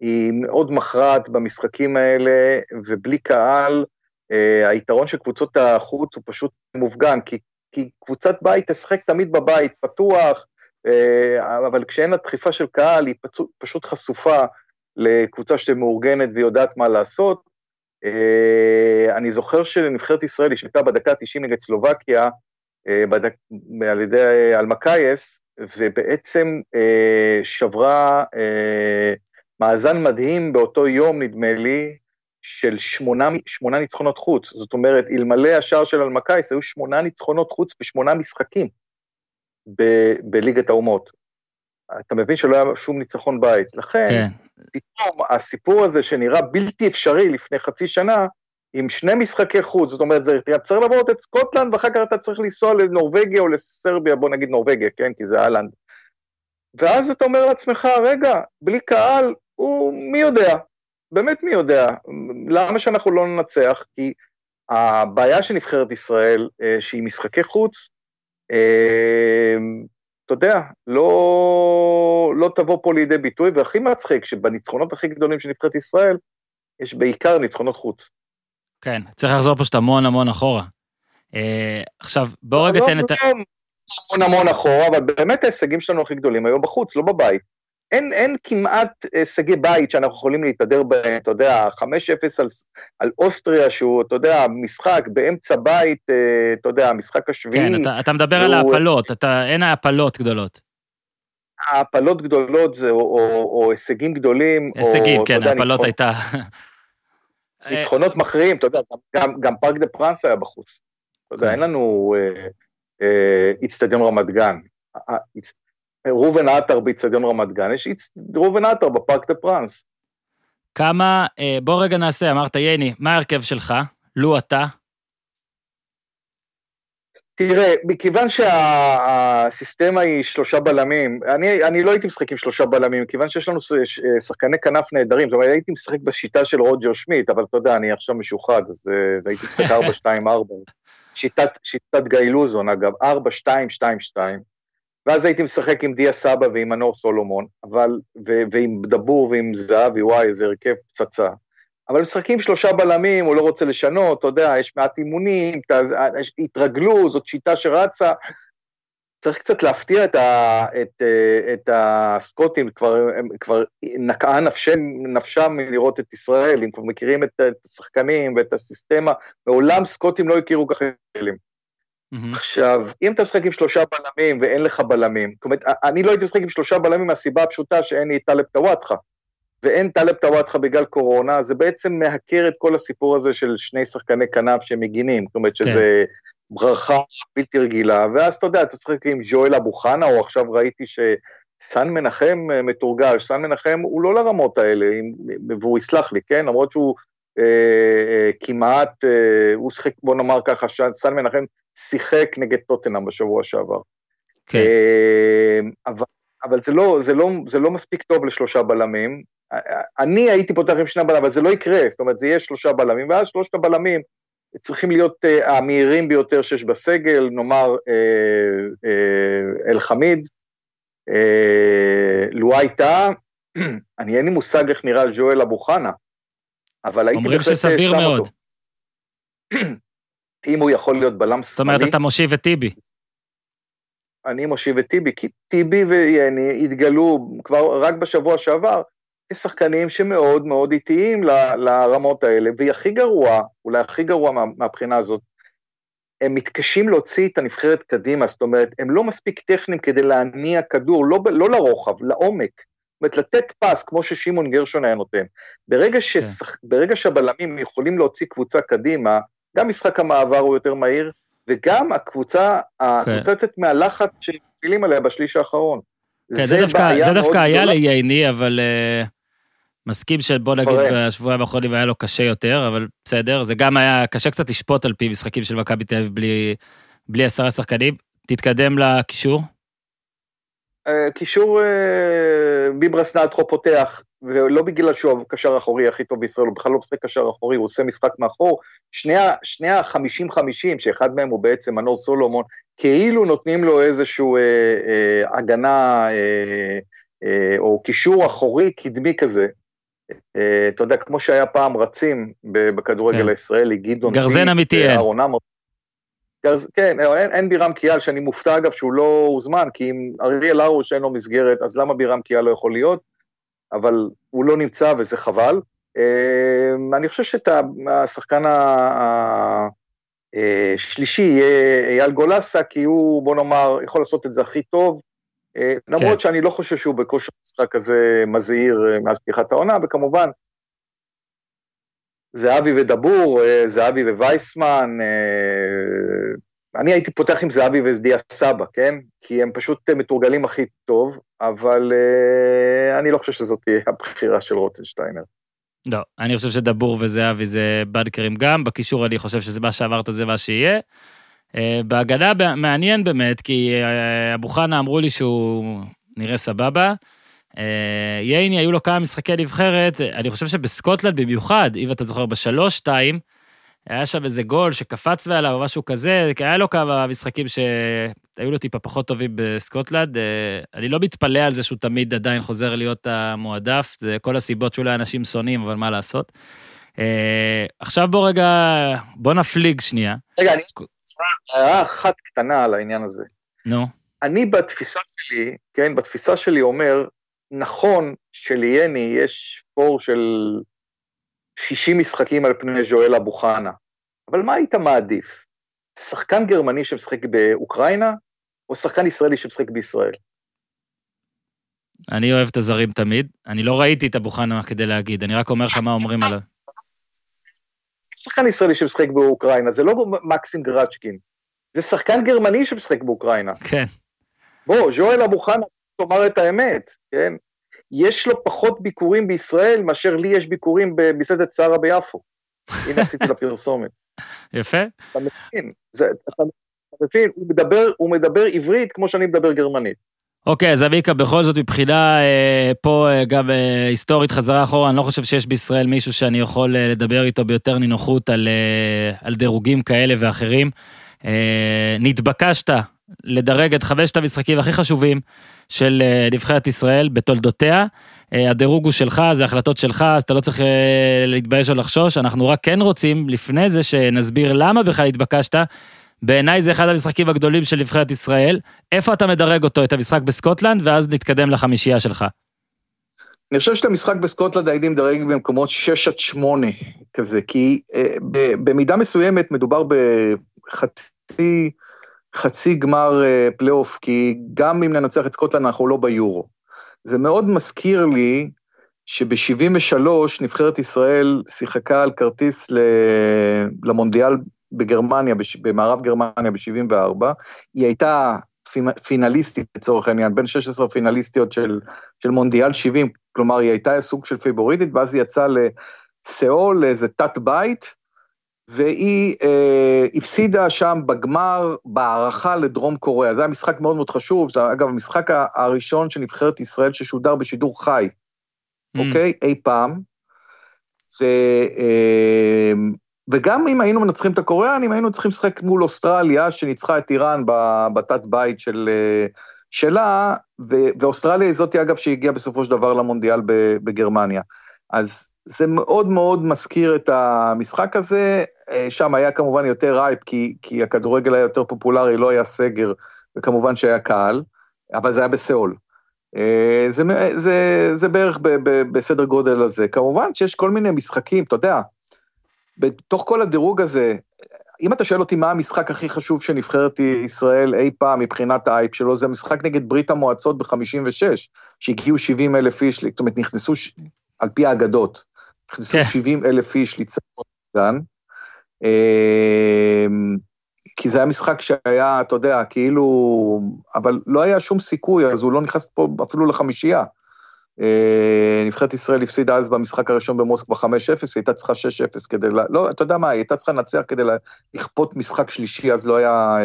היא מאוד מכרעת במשחקים האלה, ובלי קהל, Uh, היתרון של קבוצות החוץ הוא פשוט מופגן, כי, כי קבוצת בית תשחק תמיד בבית, פתוח, uh, אבל כשאין לה דחיפה של קהל, היא פשוט חשופה לקבוצה שמאורגנת ויודעת מה לעשות. Uh, אני זוכר שנבחרת ישראל שליטה בדקה ה-90 נגד סלובקיה, uh, בדק, על ידי אלמקייס, ובעצם uh, שברה uh, מאזן מדהים באותו יום, נדמה לי, של שמונה, שמונה ניצחונות חוץ. זאת אומרת, אלמלא השער של אלמקייס, היו שמונה ניצחונות חוץ בשמונה משחקים ב- בליגת האומות. אתה מבין שלא היה שום ניצחון בית. לכן, כן. פתאום הסיפור הזה שנראה בלתי אפשרי לפני חצי שנה, עם שני משחקי חוץ, זאת אומרת, זה צריך לעבור את סקוטלנד, ואחר כך אתה צריך לנסוע לנורבגיה או לסרביה, בוא נגיד נורבגיה, כן, כי זה אהלנד. ואז אתה אומר לעצמך, רגע, בלי קהל, הוא, מי יודע, באמת מי יודע, למה שאנחנו לא ננצח? כי הבעיה של נבחרת ישראל, אה, שהיא משחקי חוץ, אה, אתה יודע, לא, לא תבוא פה לידי ביטוי, והכי מצחיק, שבניצחונות הכי גדולים של נבחרת ישראל, יש בעיקר ניצחונות חוץ. כן, צריך לחזור פשוט המון המון אחורה. אה, עכשיו, בואו רגע לא, תן את ה... המון המון אחורה, אבל באמת ההישגים שלנו הכי גדולים היו בחוץ, לא בבית. אין, אין כמעט הישגי בית שאנחנו יכולים להתהדר בהם, אתה יודע, 5-0 על, על אוסטריה, שהוא, אתה יודע, משחק באמצע בית, אה, אתה יודע, המשחק השביעי. כן, אתה, אתה מדבר על ההפלות, אתה, אין העפלות גדולות. העפלות גדולות זה, או, או, או הישגים גדולים, הישגים, או, כן, העפלות הייתה... ניצחונות מכריעים, אתה יודע, גם, גם פארק דה פרנס היה בחוץ. אתה יודע, כן. אין לנו איצטדיון אה, אה, רמת גן. ראובן עטר באיצטדיון רמת גן, יש ראובן עטר בפארק דה פרנס. כמה, אה, בוא רגע נעשה, אמרת ייני, מה ההרכב שלך? לו אתה? תראה, מכיוון שהסיסטמה היא שלושה בלמים, אני, אני לא הייתי משחק עם שלושה בלמים, מכיוון שיש לנו שחקני כנף נהדרים, זאת אומרת, הייתי משחק בשיטה של רוג'ר שמיט, אבל אתה יודע, אני עכשיו משוחד, אז, אז הייתי משחק (laughs) 4-2-4. שיטת, שיטת גיא לוזון, אגב, 4-2-2-2. ואז הייתי משחק עם דיה סבא ועם מנור סולומון, אבל, ו, ועם דבור ועם זהבי, וואי, איזה הרכב פצצה. אבל משחקים שלושה בלמים, הוא לא רוצה לשנות, אתה יודע, יש מעט אימונים, התרגלו, זאת שיטה שרצה. צריך קצת להפתיע את, ה, את, את הסקוטים, כבר, הם כבר נקעה נפשם, נפשם מלראות את ישראל, הם כבר מכירים את, את השחקנים ואת הסיסטמה, מעולם סקוטים לא הכירו ככה כלים. Mm-hmm. עכשיו, אם אתה משחק עם שלושה בלמים ואין לך בלמים, זאת אומרת, אני לא הייתי משחק עם שלושה בלמים מהסיבה הפשוטה שאין לי טלב טוואטחה, ואין טלב טוואטחה בגלל קורונה, זה בעצם מעקר את כל הסיפור הזה של שני שחקני כנף שמגינים, זאת אומרת שזה כן. ברכה בלתי רגילה, ואז אתה יודע, אתה משחק עם ז'ואל אבו חנה, או עכשיו ראיתי שסן מנחם אה, מתורגל, סן מנחם הוא לא לרמות האלה, והוא יסלח לי, כן? למרות שהוא כמעט, אה, הוא שיחק, בוא נאמר ככה, סן מנחם שיחק נגד טוטנאם בשבוע שעבר. כן. אבל, אבל זה, לא, זה, לא, זה לא מספיק טוב לשלושה בלמים. אני הייתי פותח עם שני בלמים, אבל זה לא יקרה, זאת אומרת, זה יהיה שלושה בלמים, ואז שלושת הבלמים צריכים להיות uh, המהירים ביותר שיש בסגל, נאמר uh, uh, אל-חמיד, uh, לואי טאה, (clears throat) אני אין לי מושג איך נראה ז'ואל אבו חנה, אבל הייתי אומרים בהחלט שסביר מאוד. (clears throat) אם הוא יכול להיות בלם זאת אומרת, שמאלי, אתה מושיב את טיבי. אני מושיב את טיבי, כי טיבי ויני התגלו כבר רק בשבוע שעבר כשחקנים שמאוד מאוד איטיים ל- לרמות האלה, והכי גרוע, אולי הכי גרוע מה, מהבחינה הזאת, הם מתקשים להוציא את הנבחרת קדימה, זאת אומרת, הם לא מספיק טכניים כדי להניע כדור, לא, לא לרוחב, לעומק. אומרת, לתת פס, כמו ששמעון גרשון היה נותן. ברגע, ששח... ברגע שהבלמים יכולים להוציא קבוצה קדימה, גם משחק המעבר הוא יותר מהיר, וגם הקבוצה, הקבוצה יוצאת מהלחץ שמפעילים עליה בשליש האחרון. כן, זה דווקא, בעיה זה דווקא היה גדולה. לייני, אבל uh, מסכים שבוא נגיד. בשבועיים האחרונים היה לו קשה יותר, אבל בסדר, זה גם היה קשה קצת לשפוט על פי משחקים של מכבי תל אביב בלי, בלי עשרה שחקנים. תתקדם לקישור. אה, קישור אה, ביברס נאטחו פותח, ולא בגלל שהוא הקשר האחורי הכי טוב בישראל, הוא בכלל לא משחק קשר אחורי, הוא עושה משחק מאחור. שני ה- שני ה-50-50, שאחד מהם הוא בעצם מנור סולומון, כאילו נותנים לו איזשהו אה, אה, הגנה אה, אה, או קישור אחורי קדמי כזה. אתה יודע, כמו שהיה פעם רצים בכדורגל כן. הישראלי, גדעון גרזן אמיתי אה. אהרון עמר. גרז, כן, אין, אין בירם קיאל, שאני מופתע אגב שהוא לא הוזמן, כי אם אריאל הרוש אין לו מסגרת, אז למה בירם קיאל לא יכול להיות? אבל הוא לא נמצא וזה חבל. אה, אני חושב שאת השחקן השלישי יהיה אייל גולסה, כי הוא, בוא נאמר, יכול לעשות את זה הכי טוב. אה, למרות שאני לא חושב שהוא בכושר משחק כזה מזהיר אה, מאז פתיחת העונה, וכמובן, זהבי ודבור, אה, זהבי ווייסמן, אה, אני הייתי פותח עם זהבי ודיה סבא, כן? כי הם פשוט אה, מתורגלים הכי טוב, אבל אני לא חושב שזאת תהיה הבחירה של רוטנשטיינר. לא, אני חושב שדבור וזהבי זה בנקרים גם, בקישור אני חושב שזה מה שאמרת זה מה שיהיה. בהגנה מעניין באמת, כי אבו חנה אמרו לי שהוא נראה סבבה. אה, ייני, היו לו כמה משחקי נבחרת, אני חושב שבסקוטלנד במיוחד, אם אתה זוכר, בשלוש-שתיים, היה שם איזה גול שקפץ מעליו או משהו כזה, כי היה לו כמה משחקים שהיו לו טיפה פחות טובים בסקוטלנד. אה, אני לא מתפלא על זה שהוא תמיד עדיין חוזר להיות המועדף, זה כל הסיבות שאולי אנשים שונאים, אבל מה לעשות. אה, עכשיו בוא רגע, בוא נפליג שנייה. רגע, אני... הערה אחת קטנה על העניין הזה. נו, אני בתפיסה שלי, כן, בתפיסה שלי אומר, נכון שליאני יש פור של 60 משחקים על פני ז'ואל אבו חנה, אבל מה היית מעדיף? שחקן גרמני שמשחק באוקראינה, או שחקן ישראלי שמשחק בישראל? אני אוהב את הזרים תמיד. אני לא ראיתי את אבו חנה כדי להגיד, אני רק אומר לך מה אומרים עליו. שחקן ישראלי שמשחק באוקראינה, זה לא מקסים גרצ'קין, זה שחקן גרמני שמשחק באוקראינה. כן, בוא, ז'ואל אבו חנה, תאמר את האמת, כן? יש לו פחות ביקורים בישראל מאשר לי יש ביקורים במסעדת שרה ביפו. (laughs) הנה עשיתי לה פרסומת. יפה. אתה מבין? זה, אתה, אתה מבין? הוא מדבר, הוא מדבר עברית כמו שאני מדבר גרמנית. אוקיי, אז אביקה, בכל זאת, מבחינה אה, פה, אה, גם אה, היסטורית, חזרה אחורה, אני לא חושב שיש בישראל מישהו שאני יכול אה, לדבר איתו ביותר נינוחות על, אה, על דירוגים כאלה ואחרים. אה, נתבקשת לדרג את חמשת המשחקים הכי חשובים של אה, נבחרת ישראל בתולדותיה. אה, הדירוג הוא שלך, זה החלטות שלך, אז אתה לא צריך אה, להתבייש או לחשוש. אנחנו רק כן רוצים, לפני זה, שנסביר למה בכלל התבקשת. בעיניי זה אחד המשחקים הגדולים של נבחרת ישראל. איפה אתה מדרג אותו, את המשחק בסקוטלנד, ואז נתקדם לחמישייה שלך. אני חושב שאת המשחק בסקוטלנד הייתי מדרג במקומות 6 עד 8 כזה, כי במידה מסוימת מדובר בחצי חצי גמר אה, פלייאוף, כי גם אם ננצח את סקוטלנד אנחנו לא ביורו. זה מאוד מזכיר לי שב-73 נבחרת ישראל שיחקה על כרטיס למונדיאל בגרמניה, במערב גרמניה ב-74, היא הייתה פינליסטית לצורך העניין, בין 16 פינליסטיות של, של מונדיאל 70, כלומר היא הייתה סוג של פיבוריטית, ואז היא יצאה לסיאול, לאיזה תת בית, והיא אה, הפסידה שם בגמר, בהערכה לדרום קוריאה. זה היה משחק מאוד מאוד חשוב, זה אגב המשחק הראשון של נבחרת ישראל ששודר בשידור חי. אוקיי? אי פעם. ו, אה, וגם אם היינו מנצחים את הקוריאנים, היינו צריכים לשחק מול אוסטרליה, שניצחה את איראן בתת בית של, אה, שלה, ו- ואוסטרליה היא זאתי, אגב, שהגיעה בסופו של דבר למונדיאל בגרמניה. אז זה מאוד מאוד מזכיר את המשחק הזה, אה, שם היה כמובן יותר הייפ, כי, כי הכדורגל היה יותר פופולרי, לא היה סגר, וכמובן שהיה קהל, אבל זה היה בסיאול. אה, זה, זה, זה בערך ב, ב, בסדר גודל הזה. כמובן שיש כל מיני משחקים, אתה יודע, בתוך כל הדירוג הזה, אם אתה שואל אותי מה המשחק הכי חשוב של נבחרת ישראל אי פעם מבחינת האייפ שלו, זה המשחק נגד ברית המועצות ב-56, שהגיעו 70 אלף איש, זאת אומרת, נכנסו, ש... על פי האגדות, נכנסו כן. 70 אלף איש לצפות כאן. אמ, כי זה היה משחק שהיה, אתה יודע, כאילו, אבל לא היה שום סיכוי, אז הוא לא נכנס פה אפילו לחמישייה. אה, נבחרת ישראל הפסידה אז במשחק הראשון במוסקבה 5-0, היא הייתה צריכה 6-0 כדי, ל... לא, אתה יודע מה, היא הייתה צריכה לנצח כדי לכפות משחק שלישי, אז לא היה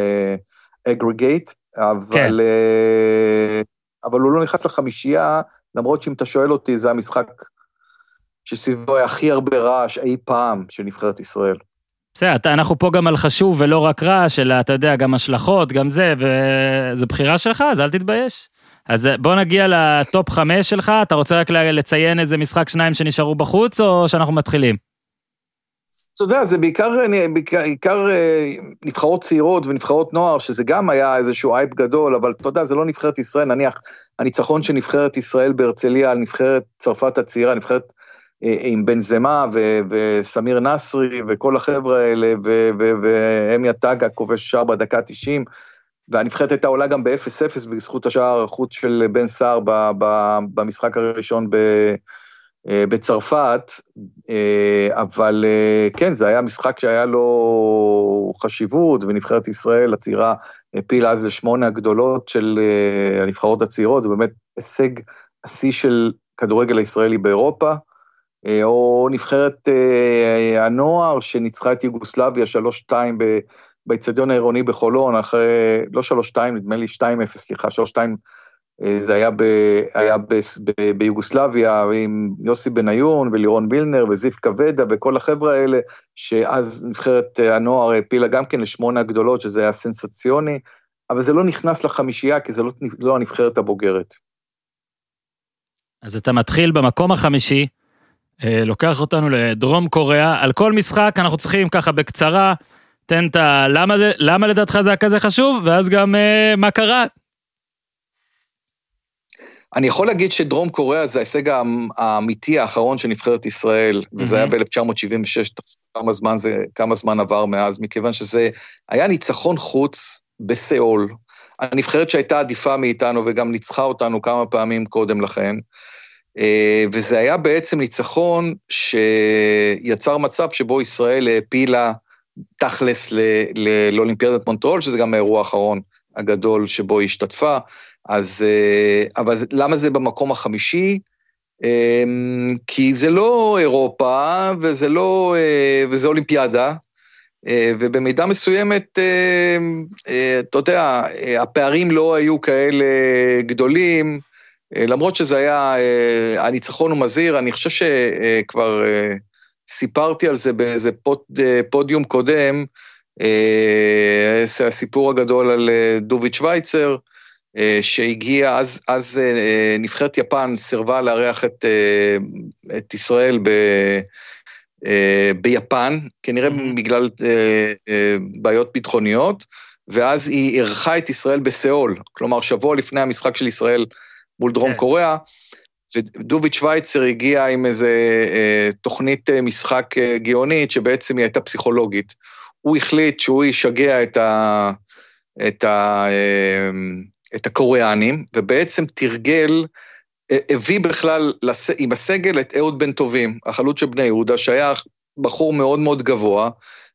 אגרגייט, אבל, כן. אה, אבל הוא לא נכנס לחמישייה, למרות שאם אתה שואל אותי, זה המשחק שסביבו היה הכי הרבה רעש אי פעם של נבחרת ישראל. בסדר, אנחנו פה גם על חשוב ולא רק רעש, אלא אתה יודע, גם השלכות, גם זה, וזו בחירה שלך, אז אל תתבייש. אז בוא נגיע לטופ חמש שלך, אתה רוצה רק לציין איזה משחק שניים שנשארו בחוץ, או שאנחנו מתחילים? אתה יודע, זה בעיקר, בעיקר, בעיקר אה, נבחרות צעירות ונבחרות נוער, שזה גם היה איזשהו אייפ גדול, אבל אתה יודע, זה לא נבחרת ישראל, נניח, הניצחון של נבחרת ישראל בהרצליה על נבחרת צרפת הצעירה, נבחרת עם בן זמה ו- וסמיר נסרי וכל החבר'ה האלה, ו- ו- ואמי עטגה כובש שער בדקה 90, והנבחרת הייתה עולה גם ב-0-0 בזכות השער החוץ של בן סער ב- ב- במשחק הראשון ב- אה, בצרפת, אה, אבל אה, כן, זה היה משחק שהיה לו חשיבות, ונבחרת ישראל הצעירה העפילה אז לשמונה הגדולות של אה, הנבחרות הצעירות, זה באמת הישג השיא של כדורגל הישראלי באירופה. אה, או נבחרת אה, הנוער שניצחה את יוגוסלביה 3-2 ב- באיצטדיון העירוני בחולון, אחרי, לא 3-2, נדמה לי 2-0, סליחה, 3-2, אה, זה היה, ב, היה ב, ב, ביוגוסלביה עם יוסי בניון ולירון וילנר וזיו כבדה וכל החבר'ה האלה, שאז נבחרת אה, הנוער העפילה גם כן לשמונה הגדולות, שזה היה סנסציוני, אבל זה לא נכנס לחמישייה, כי זה לא, לא הנבחרת הבוגרת. אז אתה מתחיל במקום החמישי, אה, לוקח אותנו לדרום קוריאה, על כל משחק אנחנו צריכים ככה בקצרה, תן את ה... למה, זה, למה לדעתך זה היה כזה חשוב, ואז גם אה, מה קרה. אני יכול להגיד שדרום קוריאה זה ההישג האמ- האמיתי האחרון של נבחרת ישראל, וזה היה ב-1976, כמה זמן זה, כמה זמן עבר מאז, מכיוון שזה היה ניצחון חוץ בסיאול. הנבחרת שהייתה עדיפה מאיתנו וגם ניצחה אותנו כמה פעמים קודם לכן. אה, וזה היה בעצם ניצחון שיצר מצב שבו ישראל העפילה תכלס לאולימפיאדת מונטרול, שזה גם האירוע האחרון הגדול שבו היא השתתפה. אז, אה, אבל למה זה במקום החמישי? אה, כי זה לא אירופה וזה לא, וזה אולימפיאדה, ובמידה מסוימת, אתה יודע, הפערים לא היו כאלה גדולים, למרות שזה היה, אה, הניצחון הוא מזהיר, אני חושב שכבר אה, סיפרתי על זה באיזה פוד, אה, פודיום קודם, אה, הסיפור הגדול על אה, דוביץ' שווייצר, אה, שהגיע, אז, אז אה, נבחרת יפן סירבה לארח את, אה, את ישראל ב, אה, ביפן, כנראה בגלל אה, אה, בעיות ביטחוניות, ואז היא אירחה את ישראל בסיאול, כלומר שבוע לפני המשחק של ישראל מול דרום כן. קוריאה, ודוביץ' שווייצר הגיע עם איזה אה, תוכנית אה, משחק אה, גאונית, שבעצם היא הייתה פסיכולוגית. הוא החליט שהוא ישגע את, ה, את, ה, אה, את הקוריאנים, ובעצם תרגל, אה, הביא בכלל לס, עם הסגל את אהוד בן טובים, החלוץ של בני יהודה, שהיה בחור מאוד מאוד גבוה,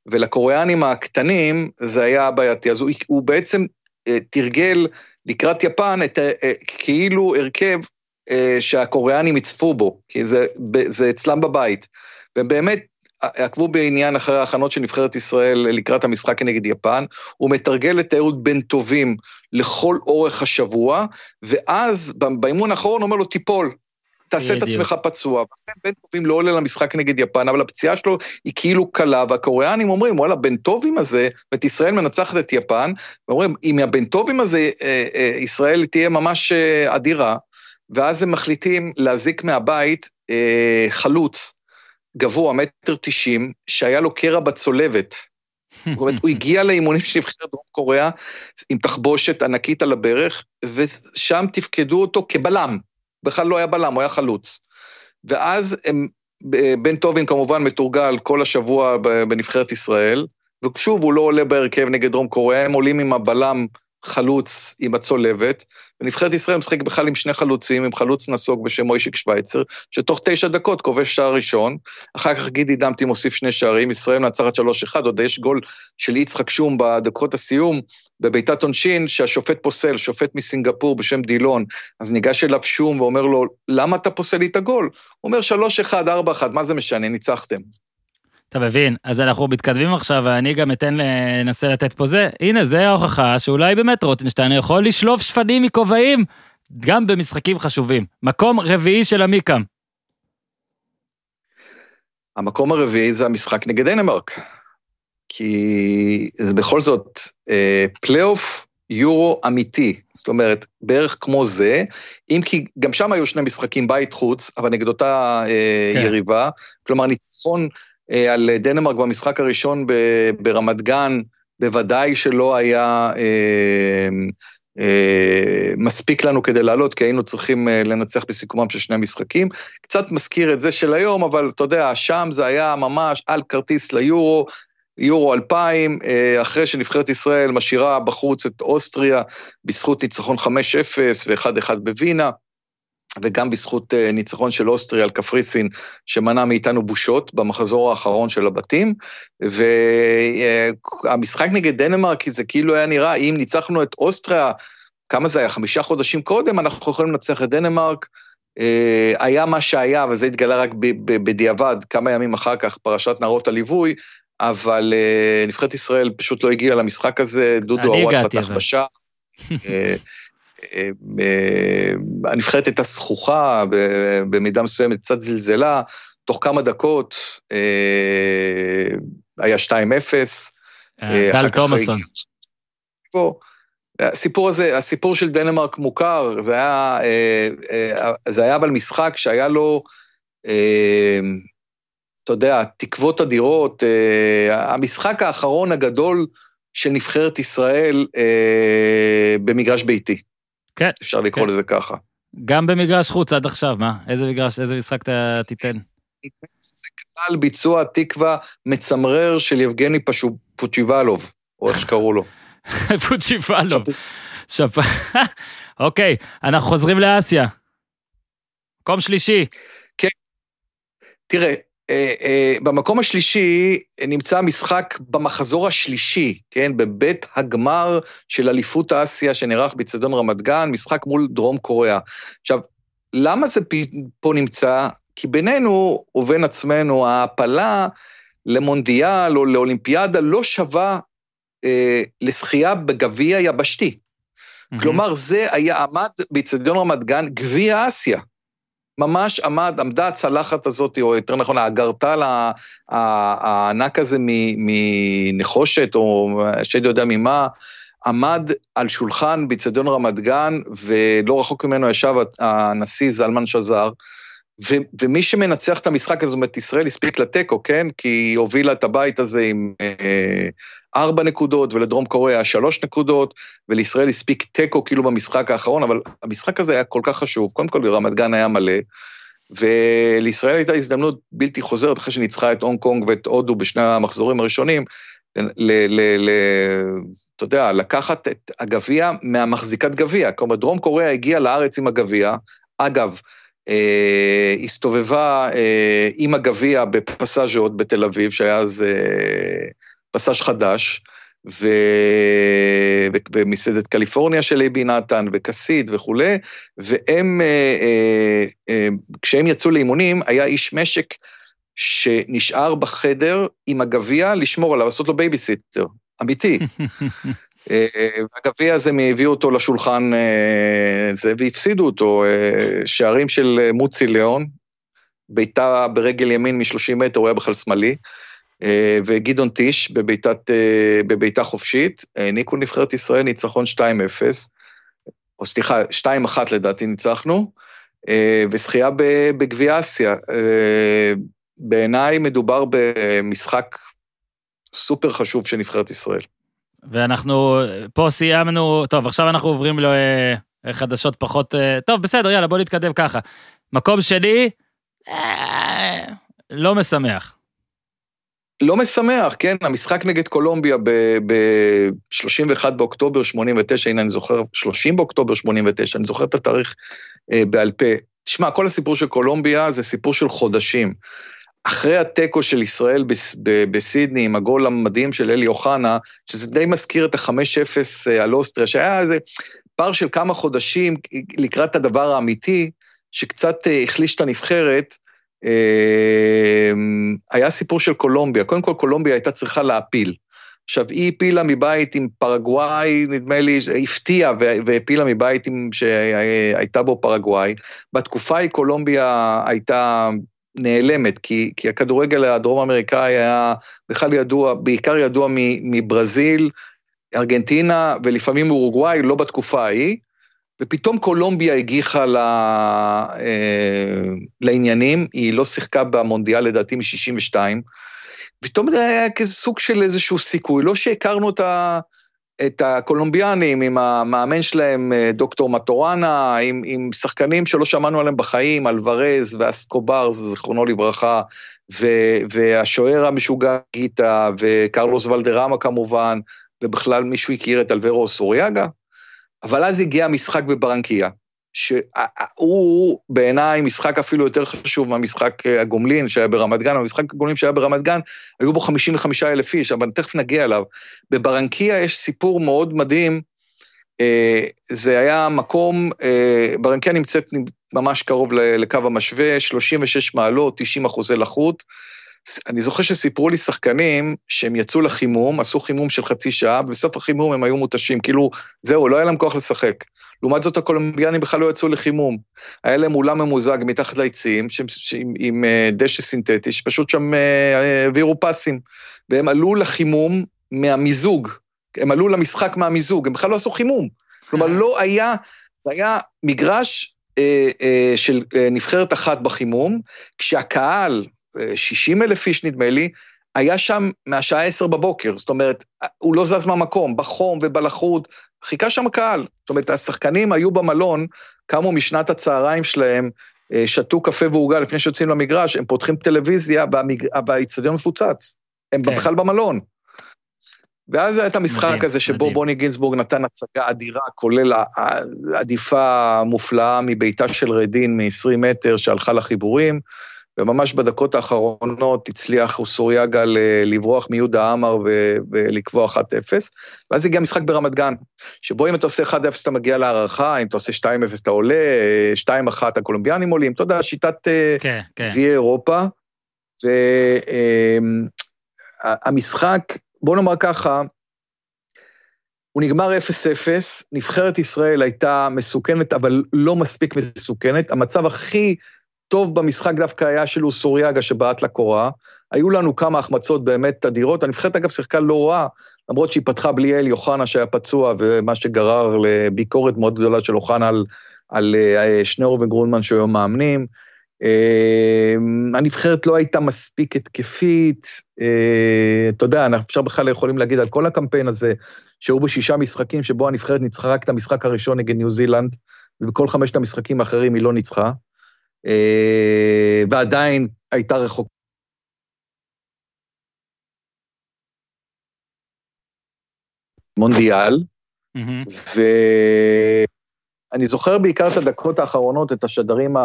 ולקוריאנים הקטנים זה היה בעייתי. אז הוא, הוא בעצם אה, תרגל לקראת יפן את, ה- אה, כאילו הרכב אה, שהקוריאנים יצפו בו, כי זה, זה אצלם בבית. והם באמת עקבו בעניין אחרי ההכנות של נבחרת ישראל לקראת המשחק כנגד יפן, הוא מתרגל את אהוד בן טובים לכל אורך השבוע, ואז באימון האחרון אומר לו, תיפול, תעשה את. עצמך פצוע. ולכן בן טובים לא עולה למשחק נגד יפן, אבל הפציעה שלו היא כאילו קלה, והקוריאנים אומרים, וואלה, בן טובים הזה, ואת ישראל מנצחת את יפן, ואומרים, אם הבן טובים הזה, אה, אה, ישראל תהיה ממש אה, אדירה, ואז הם מחליטים להזיק מהבית חלוץ גבוה, מטר תשעים, שהיה לו קרע בצולבת. זאת אומרת, הוא הגיע לאימונים של נבחרת דרום קוריאה עם תחבושת ענקית על הברך, ושם תפקדו אותו כבלם. בכלל לא היה בלם, הוא היה חלוץ. ואז הם, בן טובין כמובן מתורגל כל השבוע בנבחרת ישראל, ושוב, הוא לא עולה בהרכב נגד דרום קוריאה, הם עולים עם הבלם חלוץ עם הצולבת, ונבחרת ישראל משחק בכלל עם שני חלוצים, עם חלוץ נסוג בשם מוישיק שווייצר, שתוך תשע דקות כובש שער ראשון, אחר כך גידי דמתי מוסיף שני שערים, ישראל מנצחת 3-1, עוד יש גול של יצחק שום בדקות הסיום, בבעיטת עונשין, שהשופט פוסל, שופט מסינגפור בשם דילון, אז ניגש אליו שום ואומר לו, למה אתה פוסל לי את הגול? הוא אומר 3-1, 4-1, מה זה משנה, ניצחתם. אתה מבין, אז אנחנו מתקדמים עכשיו, ואני גם אתן, ננסה לתת פה זה. הנה, זה ההוכחה שאולי באמת רוטנשטיין יכול לשלוף שפנים מכובעים, גם במשחקים חשובים. מקום רביעי של עמיקם. המקום הרביעי זה המשחק נגד דנמרק. כי זה בכל זאת אה, פלייאוף יורו אמיתי, זאת אומרת, בערך כמו זה, אם כי גם שם היו שני משחקים בית חוץ, אבל נגד אותה אה, כן. יריבה, כלומר ניצחון על דנמרק במשחק הראשון ברמת גן, בוודאי שלא היה אה, אה, מספיק לנו כדי לעלות, כי היינו צריכים אה, לנצח בסיכומם של שני משחקים. קצת מזכיר את זה של היום, אבל אתה יודע, שם זה היה ממש על כרטיס ליורו, יורו 2000, אה, אחרי שנבחרת ישראל משאירה בחוץ את אוסטריה בזכות ניצחון 5-0 ו-1-1 בווינה, וגם בזכות אה, ניצחון של אוסטריה על קפריסין, שמנע מאיתנו בושות במחזור האחרון של הבתים. והמשחק נגד דנמרק, זה כאילו היה נראה, אם ניצחנו את אוסטריה, כמה זה היה? חמישה חודשים קודם, אנחנו יכולים לנצח את דנמרק. אה, היה מה שהיה, וזה התגלה רק בדיעבד, כמה ימים אחר כך, פרשת נערות הליווי, אבל אה, נבחרת ישראל פשוט לא הגיעה למשחק הזה, דודו עוואט פתח. בשער. (laughs) אה, אה, הנבחרת הייתה זכוכה, במידה מסוימת קצת זלזלה, תוך כמה דקות אה, היה 2-0. אה, טל תומאסון. הסיפור הזה, הסיפור של דנמרק מוכר, זה היה, זה היה אבל משחק שהיה לו, אתה יודע, תקוות אדירות. המשחק האחרון הגדול של נבחרת ישראל במגרש ביתי, כן, אפשר לקרוא כן. לזה ככה. גם במגרש חוץ עד עכשיו, מה? איזה מגרש, איזה משחק אתה תיתן? זה כלל ביצוע תקווה מצמרר של יבגני פוצ'יבלוב, או איך שקראו לו. (laughs) פוצ'יפלו. שפ... (laughs) אוקיי, אנחנו חוזרים לאסיה. מקום שלישי. תראה, אה, אה, במקום השלישי נמצא המשחק במחזור השלישי, כן, בבית הגמר של אליפות אסיה שנערך באצטדיון רמת גן, משחק מול דרום קוריאה. עכשיו, למה זה פה נמצא? כי בינינו ובין עצמנו, ההעפלה למונדיאל או לאולימפיאדה לא שווה אה, לשחייה בגביע יבשתי. כלומר, זה היה, עמד באצטדיון רמת גן, גביע אסיה. ממש עמד, עמדה הצלחת הזאת, או יותר נכון, האגרטל הענק הזה מנחושת, או השד יודע ממה, עמד על שולחן באצטדיון רמת גן, ולא רחוק ממנו ישב הנשיא זלמן שזר, ו- ומי שמנצח את המשחק הזה, זאת אומרת, ישראל הספיק לתיקו, כן? כי היא הובילה את הבית הזה עם אה, ארבע נקודות, ולדרום קוריאה שלוש נקודות, ולישראל הספיק תיקו כאילו במשחק האחרון, אבל המשחק הזה היה כל כך חשוב. קודם כל, רמת גן היה מלא, ולישראל הייתה הזדמנות בלתי חוזרת, אחרי שניצחה את הונג קונג ואת הודו בשני המחזורים הראשונים, ל... ל, ל אתה יודע, לקחת את הגביע מהמחזיקת גביע. כלומר, דרום קוריאה הגיעה לארץ עם הגביע. אגב, אה, הסתובבה אה, עם הגביע בפסאז'ות בתל אביב, שהיה אז אה, פסאז' חדש, ו... ו- ומסעדת קליפורניה של אייבי נתן, וקסית וכולי, והם, אה, אה, אה, כשהם יצאו לאימונים, היה איש משק שנשאר בחדר עם הגביע לשמור עליו, לעשות לו בייביסיטר, אמיתי. (laughs) והגביע הזה, הם הביאו אותו לשולחן זה, והפסידו אותו. שערים של מוצי ליאון, בעיטה ברגל ימין מ-30 מטר, הוא היה בכלל שמאלי, וגדעון טיש בבעיטת, אה, בבעיטה חופשית, העניקו נבחרת ישראל ניצחון 2-0, או סליחה, 2-1 לדעתי ניצחנו, אה, וזכייה בגביע אסיה. אה, בעיניי מדובר במשחק סופר חשוב של נבחרת ישראל. ואנחנו פה סיימנו, טוב, עכשיו אנחנו עוברים לחדשות פחות... אה, טוב, בסדר, יאללה, בוא נתקדם ככה. מקום שני, אה, לא משמח. לא משמח, כן, המשחק נגד קולומביה ב-31 באוקטובר 89, הנה אני זוכר, 30 באוקטובר 89, אני זוכר את התאריך אה, בעל פה. תשמע, כל הסיפור של קולומביה זה סיפור של חודשים. אחרי התיקו של ישראל בס- ב- בסידני עם הגול המדהים של אלי אוחנה, שזה די מזכיר את ה-5-0 אה, על אוסטריה, שהיה איזה פער של כמה חודשים לקראת הדבר האמיתי, שקצת אה, החליש את הנבחרת, אה, היה סיפור של קולומביה. קודם כל, קולומביה הייתה צריכה להפיל. עכשיו, היא הפילה מבית עם פרגוואי, נדמה לי, הפתיעה והפילה מבית עם, שהייתה בו פרגוואי. בתקופה ההיא קולומביה הייתה נעלמת, כי, כי הכדורגל הדרום-אמריקאי היה בכלל ידוע, בעיקר ידוע מברזיל, ארגנטינה ולפעמים אורוגוואי, לא בתקופה ההיא. ופתאום קולומביה הגיחה ל... אה, לעניינים, היא לא שיחקה במונדיאל לדעתי מ-62, פתאום זה היה כזה סוג של איזשהו סיכוי, לא שהכרנו את, ה... את הקולומביאנים עם המאמן שלהם, אה, דוקטור מטורנה, עם, עם שחקנים שלא שמענו עליהם בחיים, אלוורז ואסקובר, זיכרונו לברכה, ו... והשוער המשוגע גיטה, וקרלוס ולדרמה כמובן, ובכלל מישהו הכיר את אלברו סוריאגה. אבל אז הגיע המשחק בברנקיה, שהוא בעיניי משחק אפילו יותר חשוב מהמשחק הגומלין שהיה ברמת גן, המשחק הגומלין שהיה ברמת גן, היו בו 55 אלף איש, אבל תכף נגיע אליו. בברנקיה יש סיפור מאוד מדהים, אה, זה היה מקום, אה, ברנקיה נמצאת ממש קרוב לקו המשווה, 36 מעלות, 90 אחוזי לחות. אני זוכר שסיפרו לי שחקנים שהם יצאו לחימום, עשו חימום של חצי שעה, ובסוף החימום הם היו מותשים, כאילו, זהו, לא היה להם כוח לשחק. לעומת זאת, הקולומביאנים בכלל לא יצאו לחימום. היה להם אולם ממוזג מתחת לעצים, ש... עם, עם אה, דשא סינתטי, שפשוט שם אה, העבירו פסים. והם עלו לחימום מהמיזוג, הם עלו למשחק מהמיזוג, הם בכלל לא עשו חימום. כלומר, לא היה, זה היה מגרש אה, של נבחרת אחת בחימום, כשהקהל, 60 אלף איש נדמה לי, היה שם מהשעה 10 בבוקר, זאת אומרת, הוא לא זז מהמקום, בחום ובלחות, חיכה שם הקהל. זאת אומרת, השחקנים היו במלון, קמו משנת הצהריים שלהם, אה, שתו קפה ועוגה לפני שיוצאים למגרש, הם פותחים טלוויזיה באיצטדיון מפוצץ. הם כן. בכלל במלון. ואז היה את המשחק מדהים, הזה שבו מדהים. בוני גינזבורג נתן הצגה אדירה, כולל עדיפה מופלאה מביתה של רדין מ-20 מטר שהלכה לחיבורים. וממש בדקות האחרונות הצליח אוסוריאגה לברוח מיהודה עמר ולקבוע 1-0, ואז הגיע משחק ברמת גן, שבו אם אתה עושה 1-0 אתה מגיע להערכה, אם אתה עושה 2-0 אתה עולה, 2-1 הקולומביאנים עולים, אתה יודע, שיטת כן, כן. גביע אירופה, והמשחק, בוא נאמר ככה, הוא נגמר 0-0, נבחרת ישראל הייתה מסוכנת, אבל לא מספיק מסוכנת. המצב הכי טוב במשחק דווקא היה של אוסוריאגה שבעט לקורה. היו לנו כמה החמצות באמת אדירות. הנבחרת אגב שיחקה לא רע, למרות שהיא פתחה בלי אלי אוחנה שהיה פצוע, ומה שגרר לביקורת מאוד גדולה של אוחנה על, על uh, שנאור וגרונמן שהיו מאמנים. Uh, הנבחרת לא הייתה מספיק התקפית, uh, אתה יודע, אפשר בכלל יכולים להגיד על כל הקמפיין הזה, שהיו בשישה משחקים שבו הנבחרת ניצחה רק את המשחק הראשון נגד ניו זילנד, ובכל חמשת המשחקים האחרים היא לא ניצחה. אה, ועדיין הייתה רחוקה. מונדיאל, ואני זוכר בעיקר את הדקות האחרונות, את השדרים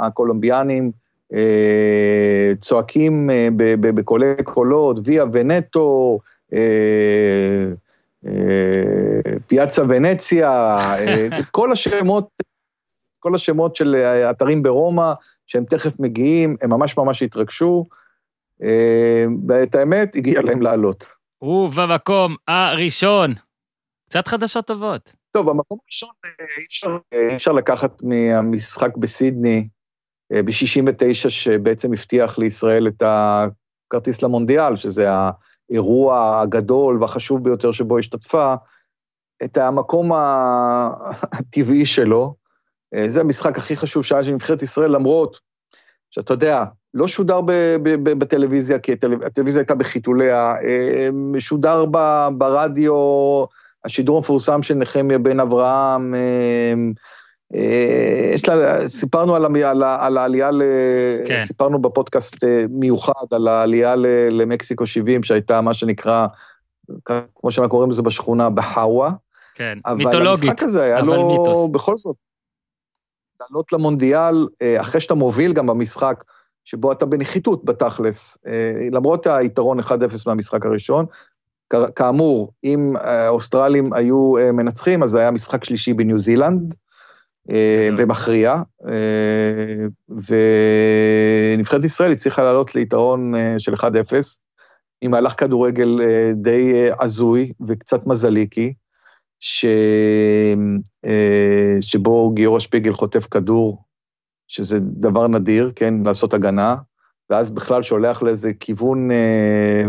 הקולומביאנים אה, צועקים אה, בקולי קולות, ויה ונטו, פיאצה ונציה, (laughs) כל השמות כל השמות של אה, אתרים ברומא, שהם תכף מגיעים, הם ממש ממש התרגשו, אה, ואת האמת, הגיע להם לעלות. ובמקום הראשון, קצת חדשות טובות. טוב, במקום הראשון אה, אי אפשר, אי אפשר לקחת מהמשחק בסידני אה, ב-69, שבעצם הבטיח לישראל את הכרטיס למונדיאל, שזה האירוע הגדול והחשוב ביותר שבו השתתפה, את המקום (laughs) הטבעי שלו. אה, זה המשחק הכי חשוב שהיה של נבחרת ישראל, למרות שאתה יודע, לא שודר בטלוויזיה, כי הטלו- הטלוויזיה הייתה בחיתוליה, אה, משודר ב- ברדיו, השידור המפורסם של נחמיה בן אברהם, אה, יש לה, סיפרנו על, על, על העלייה, ל, כן. סיפרנו בפודקאסט מיוחד על העלייה ל, למקסיקו 70, שהייתה מה שנקרא, כמו שאנחנו קוראים לזה בשכונה, בחאווה. כן, אבל מיתולוגית. המשחק הזה היה אבל לו, מיתוס. בכל זאת, לעלות למונדיאל, אה, אחרי שאתה מוביל גם במשחק, שבו אתה בנחיתות בתכלס, אה, למרות היתרון 1-0 מהמשחק הראשון. כאמור, אם אה, האוסטרלים היו מנצחים, אז זה היה משחק שלישי בניו זילנד, גדול. ומכריע, ונבחרת ישראל הצליחה לעלות ליתרון של 1-0, עם מהלך כדורגל די הזוי וקצת מזליקי, ש... אה, שבו גיורא שפיגל חוטף כדור, שזה דבר נדיר, כן, לעשות הגנה, ואז בכלל שולח לאיזה כיוון, אה,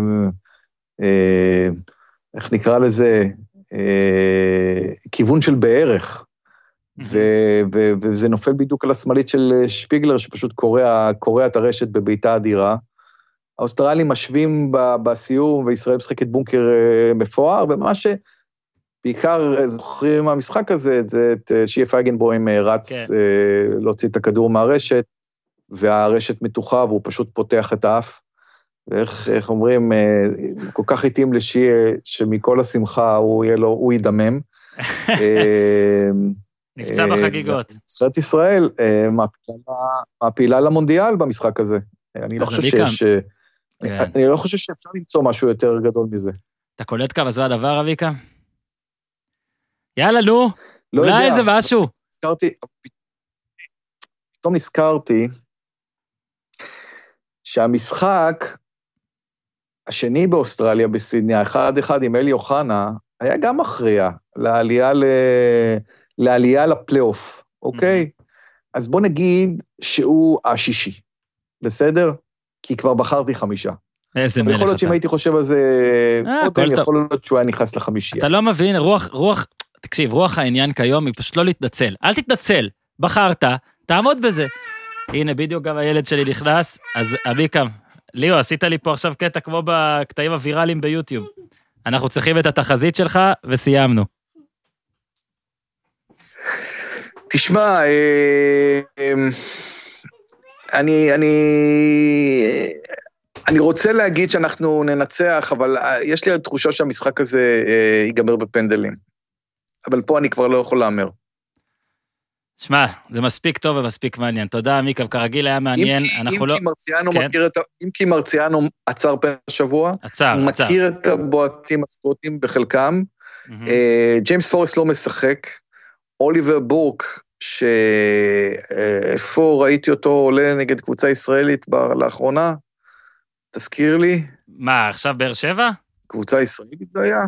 אה, איך נקרא לזה, אה, כיוון של בערך. ו- ו- וזה נופל בדיוק על השמאלית של שפיגלר, שפשוט קורע, קורע את הרשת בבעיטה אדירה. האוסטרלים משווים בסיום, וישראל משחקת בונקר אה, מפואר, ומה שבעיקר אה, זוכרים מהמשחק הזה, זה את אה, שיה פייגנבוים אה, רץ כן. אה, להוציא את הכדור מהרשת, והרשת מתוחה, והוא פשוט פותח את האף. ואיך איך אומרים, אה, כל כך התאים לשיה, שמכל השמחה הוא יהיה לו, הוא ידמם. (laughs) אה, נפצע בחגיגות. נבחרת ישראל מעפילה- למונדיאל במשחק הזה. אני לא חושב שיש... כן. אני לא חושב שאפשר למצוא משהו יותר גדול מזה. אתה קולט כמה זה הדבר, אביקה? יאללה, נו, לא אולי יודע, איזה משהו. נזכרתי, פתאום נזכרתי שהמשחק השני באוסטרליה בסידני, האחד אחד עם אלי אוחנה, היה גם מכריע לעלייה, ל... לעלייה לפלייאוף, אוקיי? אז בוא נגיד שהוא השישי, בסדר? כי כבר בחרתי חמישה. איזה מלך יכול להיות שאם אתה. הייתי חושב על זה אה, קודם. יכול להיות שהוא היה נכנס לחמישייה. אתה לא מבין, רוח, רוח, תקשיב, רוח העניין כיום היא פשוט לא להתנצל. אל תתנצל, בחרת, תעמוד בזה. הנה, בדיוק גם הילד שלי נכנס, אז אביקה, ליאו, עשית לי פה עכשיו קטע כמו בקטעים הוויראליים ביוטיוב. אנחנו צריכים את התחזית שלך, וסיימנו. תשמע, אה, אה, אני, אני, אני רוצה להגיד שאנחנו ננצח, אבל אה, יש לי תחושה שהמשחק הזה אה, ייגמר בפנדלים. אבל פה אני כבר לא יכול להמר. שמע, זה מספיק טוב ומספיק מעניין. תודה, מיקה, כרגיל היה מעניין, אם אנחנו אם לא... כי מרציאנו כן. מכיר את ה... אם כי מרציאנו עצר פנדל השבוע, עצר, הוא עצר. מכיר את הבועטים הסקוטים בחלקם. מהמם. אה, ג'יימס פורסט לא משחק. אוליבר בורק, שאיפה ראיתי אותו עולה נגד קבוצה ישראלית ב- לאחרונה? תזכיר לי, מה, עכשיו באר שבע? קבוצה ישראלית זה היה?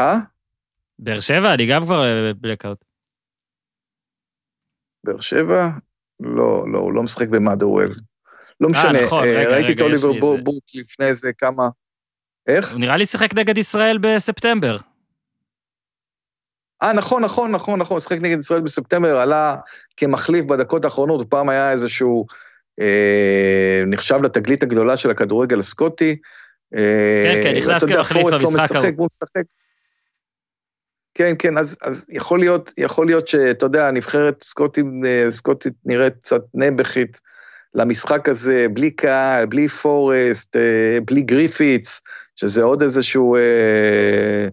אה? באר שבע? אני גם כבר אה, בלקאוט. באר שבע? לא, לא, הוא לא משחק במאדרוול. לא משנה, נכון, אה, רגע, ראיתי רגע, אוליבר את זה. בורק לפני איזה כמה... איך? הוא נראה לי שיחק נגד ישראל בספטמבר. אה, נכון, נכון, נכון, נכון, משחק נגד ישראל בספטמבר, עלה כמחליף בדקות האחרונות, פעם היה איזשהו, אה, נחשב לתגלית הגדולה של הכדורגל הסקוטי. אה, כן, כן, נכנס כמחליף פורסט לא במשחק ההוא. משחק. כן, כן, אז, אז יכול להיות, יכול להיות שאתה יודע, הנבחרת סקוטית, אה, סקוטית נראית קצת נעבכית למשחק הזה, בלי קהל, בלי פורסט, אה, בלי גריפיץ, שזה עוד איזשהו אה,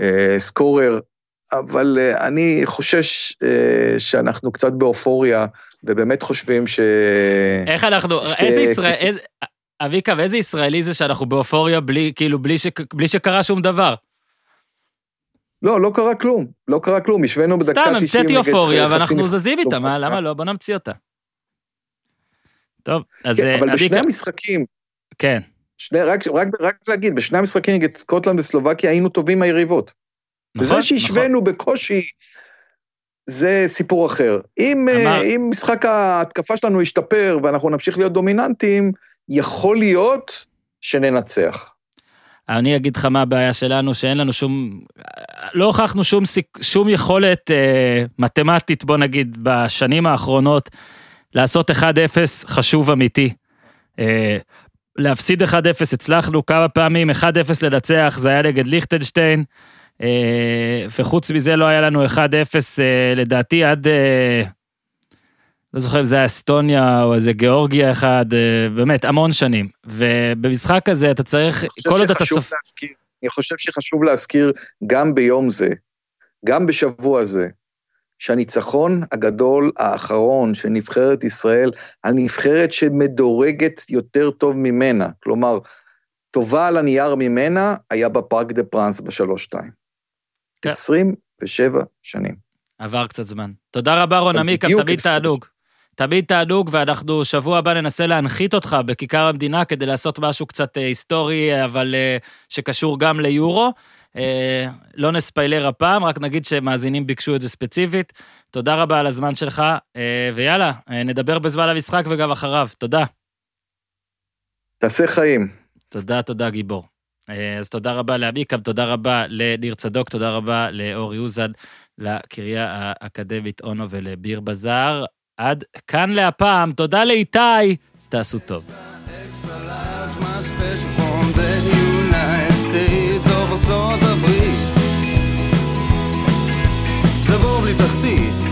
אה, סקורר, אבל אה, אני חושש אה, שאנחנו קצת באופוריה, ובאמת חושבים ש... איך אנחנו, שתי- איזה ישראל, איזה... אביקה, ואיזה ישראלי זה שאנחנו באופוריה בלי, כאילו, בלי, ש... בלי שקרה שום דבר? לא, לא קרה כלום, לא קרה כלום, השווינו בדקה 90 סתם, נגד המצאתי אופוריה, חצי ואנחנו זזים איתה, מה. למה לא? בוא נמציא אותה. טוב, אז כן, אה, אבל בשני אביקה, המשחקים, כן, שני, רק, רק, רק להגיד, בשני המשחקים נגד סקוטלנד וסלובקיה היינו טובים מהיריבות. נכון, וזה שהשווינו בקושי, זה סיפור אחר. אם, אמר- אה, אם משחק ההתקפה שלנו ישתפר ואנחנו נמשיך להיות דומיננטיים, יכול להיות שננצח. אני אגיד לך מה הבעיה שלנו, שאין לנו שום... לא הוכחנו שום, שום יכולת אה, מתמטית, בוא נגיד, בשנים האחרונות, לעשות 1-0 חשוב אמיתי. אה, להפסיד 1-0 הצלחנו כמה פעמים, 1-0 לנצח, זה היה נגד ליכטנשטיין, אה, וחוץ מזה לא היה לנו 1-0 אה, לדעתי עד... אה, לא זוכר אם זה היה אסטוניה או איזה גיאורגיה אחד, אה, באמת, המון שנים. ובמשחק הזה אתה צריך, כל עוד אתה שחשוב סופ... להזכיר, אני חושב שחשוב להזכיר גם ביום זה, גם בשבוע זה, שהניצחון הגדול האחרון של נבחרת ישראל, על נבחרת שמדורגת יותר טוב ממנה, כלומר, טובה על הנייר ממנה, היה בפארק דה פרנס בשלוש-שתיים. כן. 27 שנים. עבר קצת זמן. תודה רבה רון עמיקם, בדיוק תמיד עשרים תענוג. תמיד תענוג, ואנחנו שבוע הבא ננסה להנחית אותך בכיכר המדינה כדי לעשות משהו קצת אה, היסטורי, אבל אה, שקשור גם ליורו. אה, לא נספיילר הפעם, רק נגיד שמאזינים ביקשו את זה ספציפית. תודה רבה על הזמן שלך, אה, ויאללה, אה, נדבר בזמן המשחק וגם אחריו. תודה. תעשה חיים. תודה, תודה, גיבור. אה, אז תודה רבה לעמיקם, תודה רבה לניר צדוק, תודה רבה לאור יוזן, לקריה האקדמית אונו ולביר בזאר. עד כאן להפעם, תודה לאיתי, תעשו טוב. תחתית,